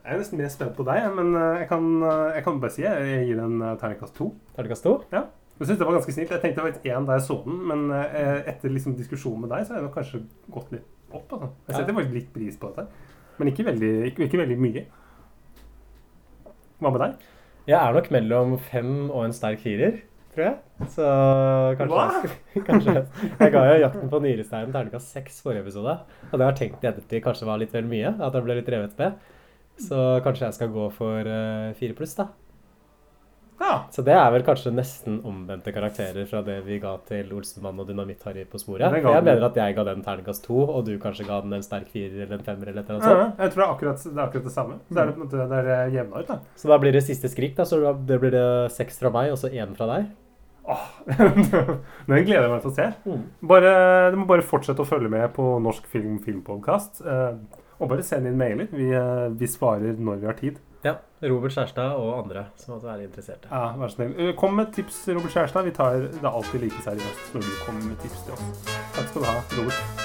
Jeg er nesten mer spent på deg, men eh, jeg kan, eh, jeg kan bare si jeg jeg gir den eh, terningkast to. Terningkast to? Ja. Jeg synes det var ganske snilt. Jeg tenkte det var én da jeg så den, men eh, etter liksom diskusjonen med deg, så har jeg nok kanskje gått litt opp. Altså. Jeg setter faktisk litt pris på dette, men ikke veldig, ikke, ikke veldig mye. Hva med deg? Jeg er nok mellom fem og en sterk firer, tror jeg. Så kanskje, jeg, kanskje Jeg ga jo 'Jakten på nyresteinen' terningkast seks forrige episode. Og det har jeg tenkt i ettertid kanskje var litt vel mye. At jeg ble litt revet med. Så kanskje jeg skal gå for eh, fire pluss, da. Ja. Så det er vel kanskje nesten omvendte karakterer fra det vi ga til Olsenmann og Dynamitt-Harry på sporet. Jeg mener at jeg ga den terningkast to, og du kanskje ga den en sterk firer eller en femmer eller et eller annet sånt. jeg tror det er akkurat det, er akkurat det samme. Så er det på en måte det er jevna ut, da. Så da blir det siste skrik, da. Så det blir det seks fra meg, og så én fra deg. Åh, Den gleder jeg meg til å se. Mm. Bare, du må bare fortsette å følge med på Norsk Film Filmpodkast. Eh, og bare send inn mailer. Vi, eh, vi svarer når vi har tid. Robert Skjærstad og andre som måtte være interesserte. Ja, vær så snill. Kom med tips, Robert Skjærstad. Vi tar det alltid like seriøst når du kommer med tips til oss. Takk skal du ha, Robert.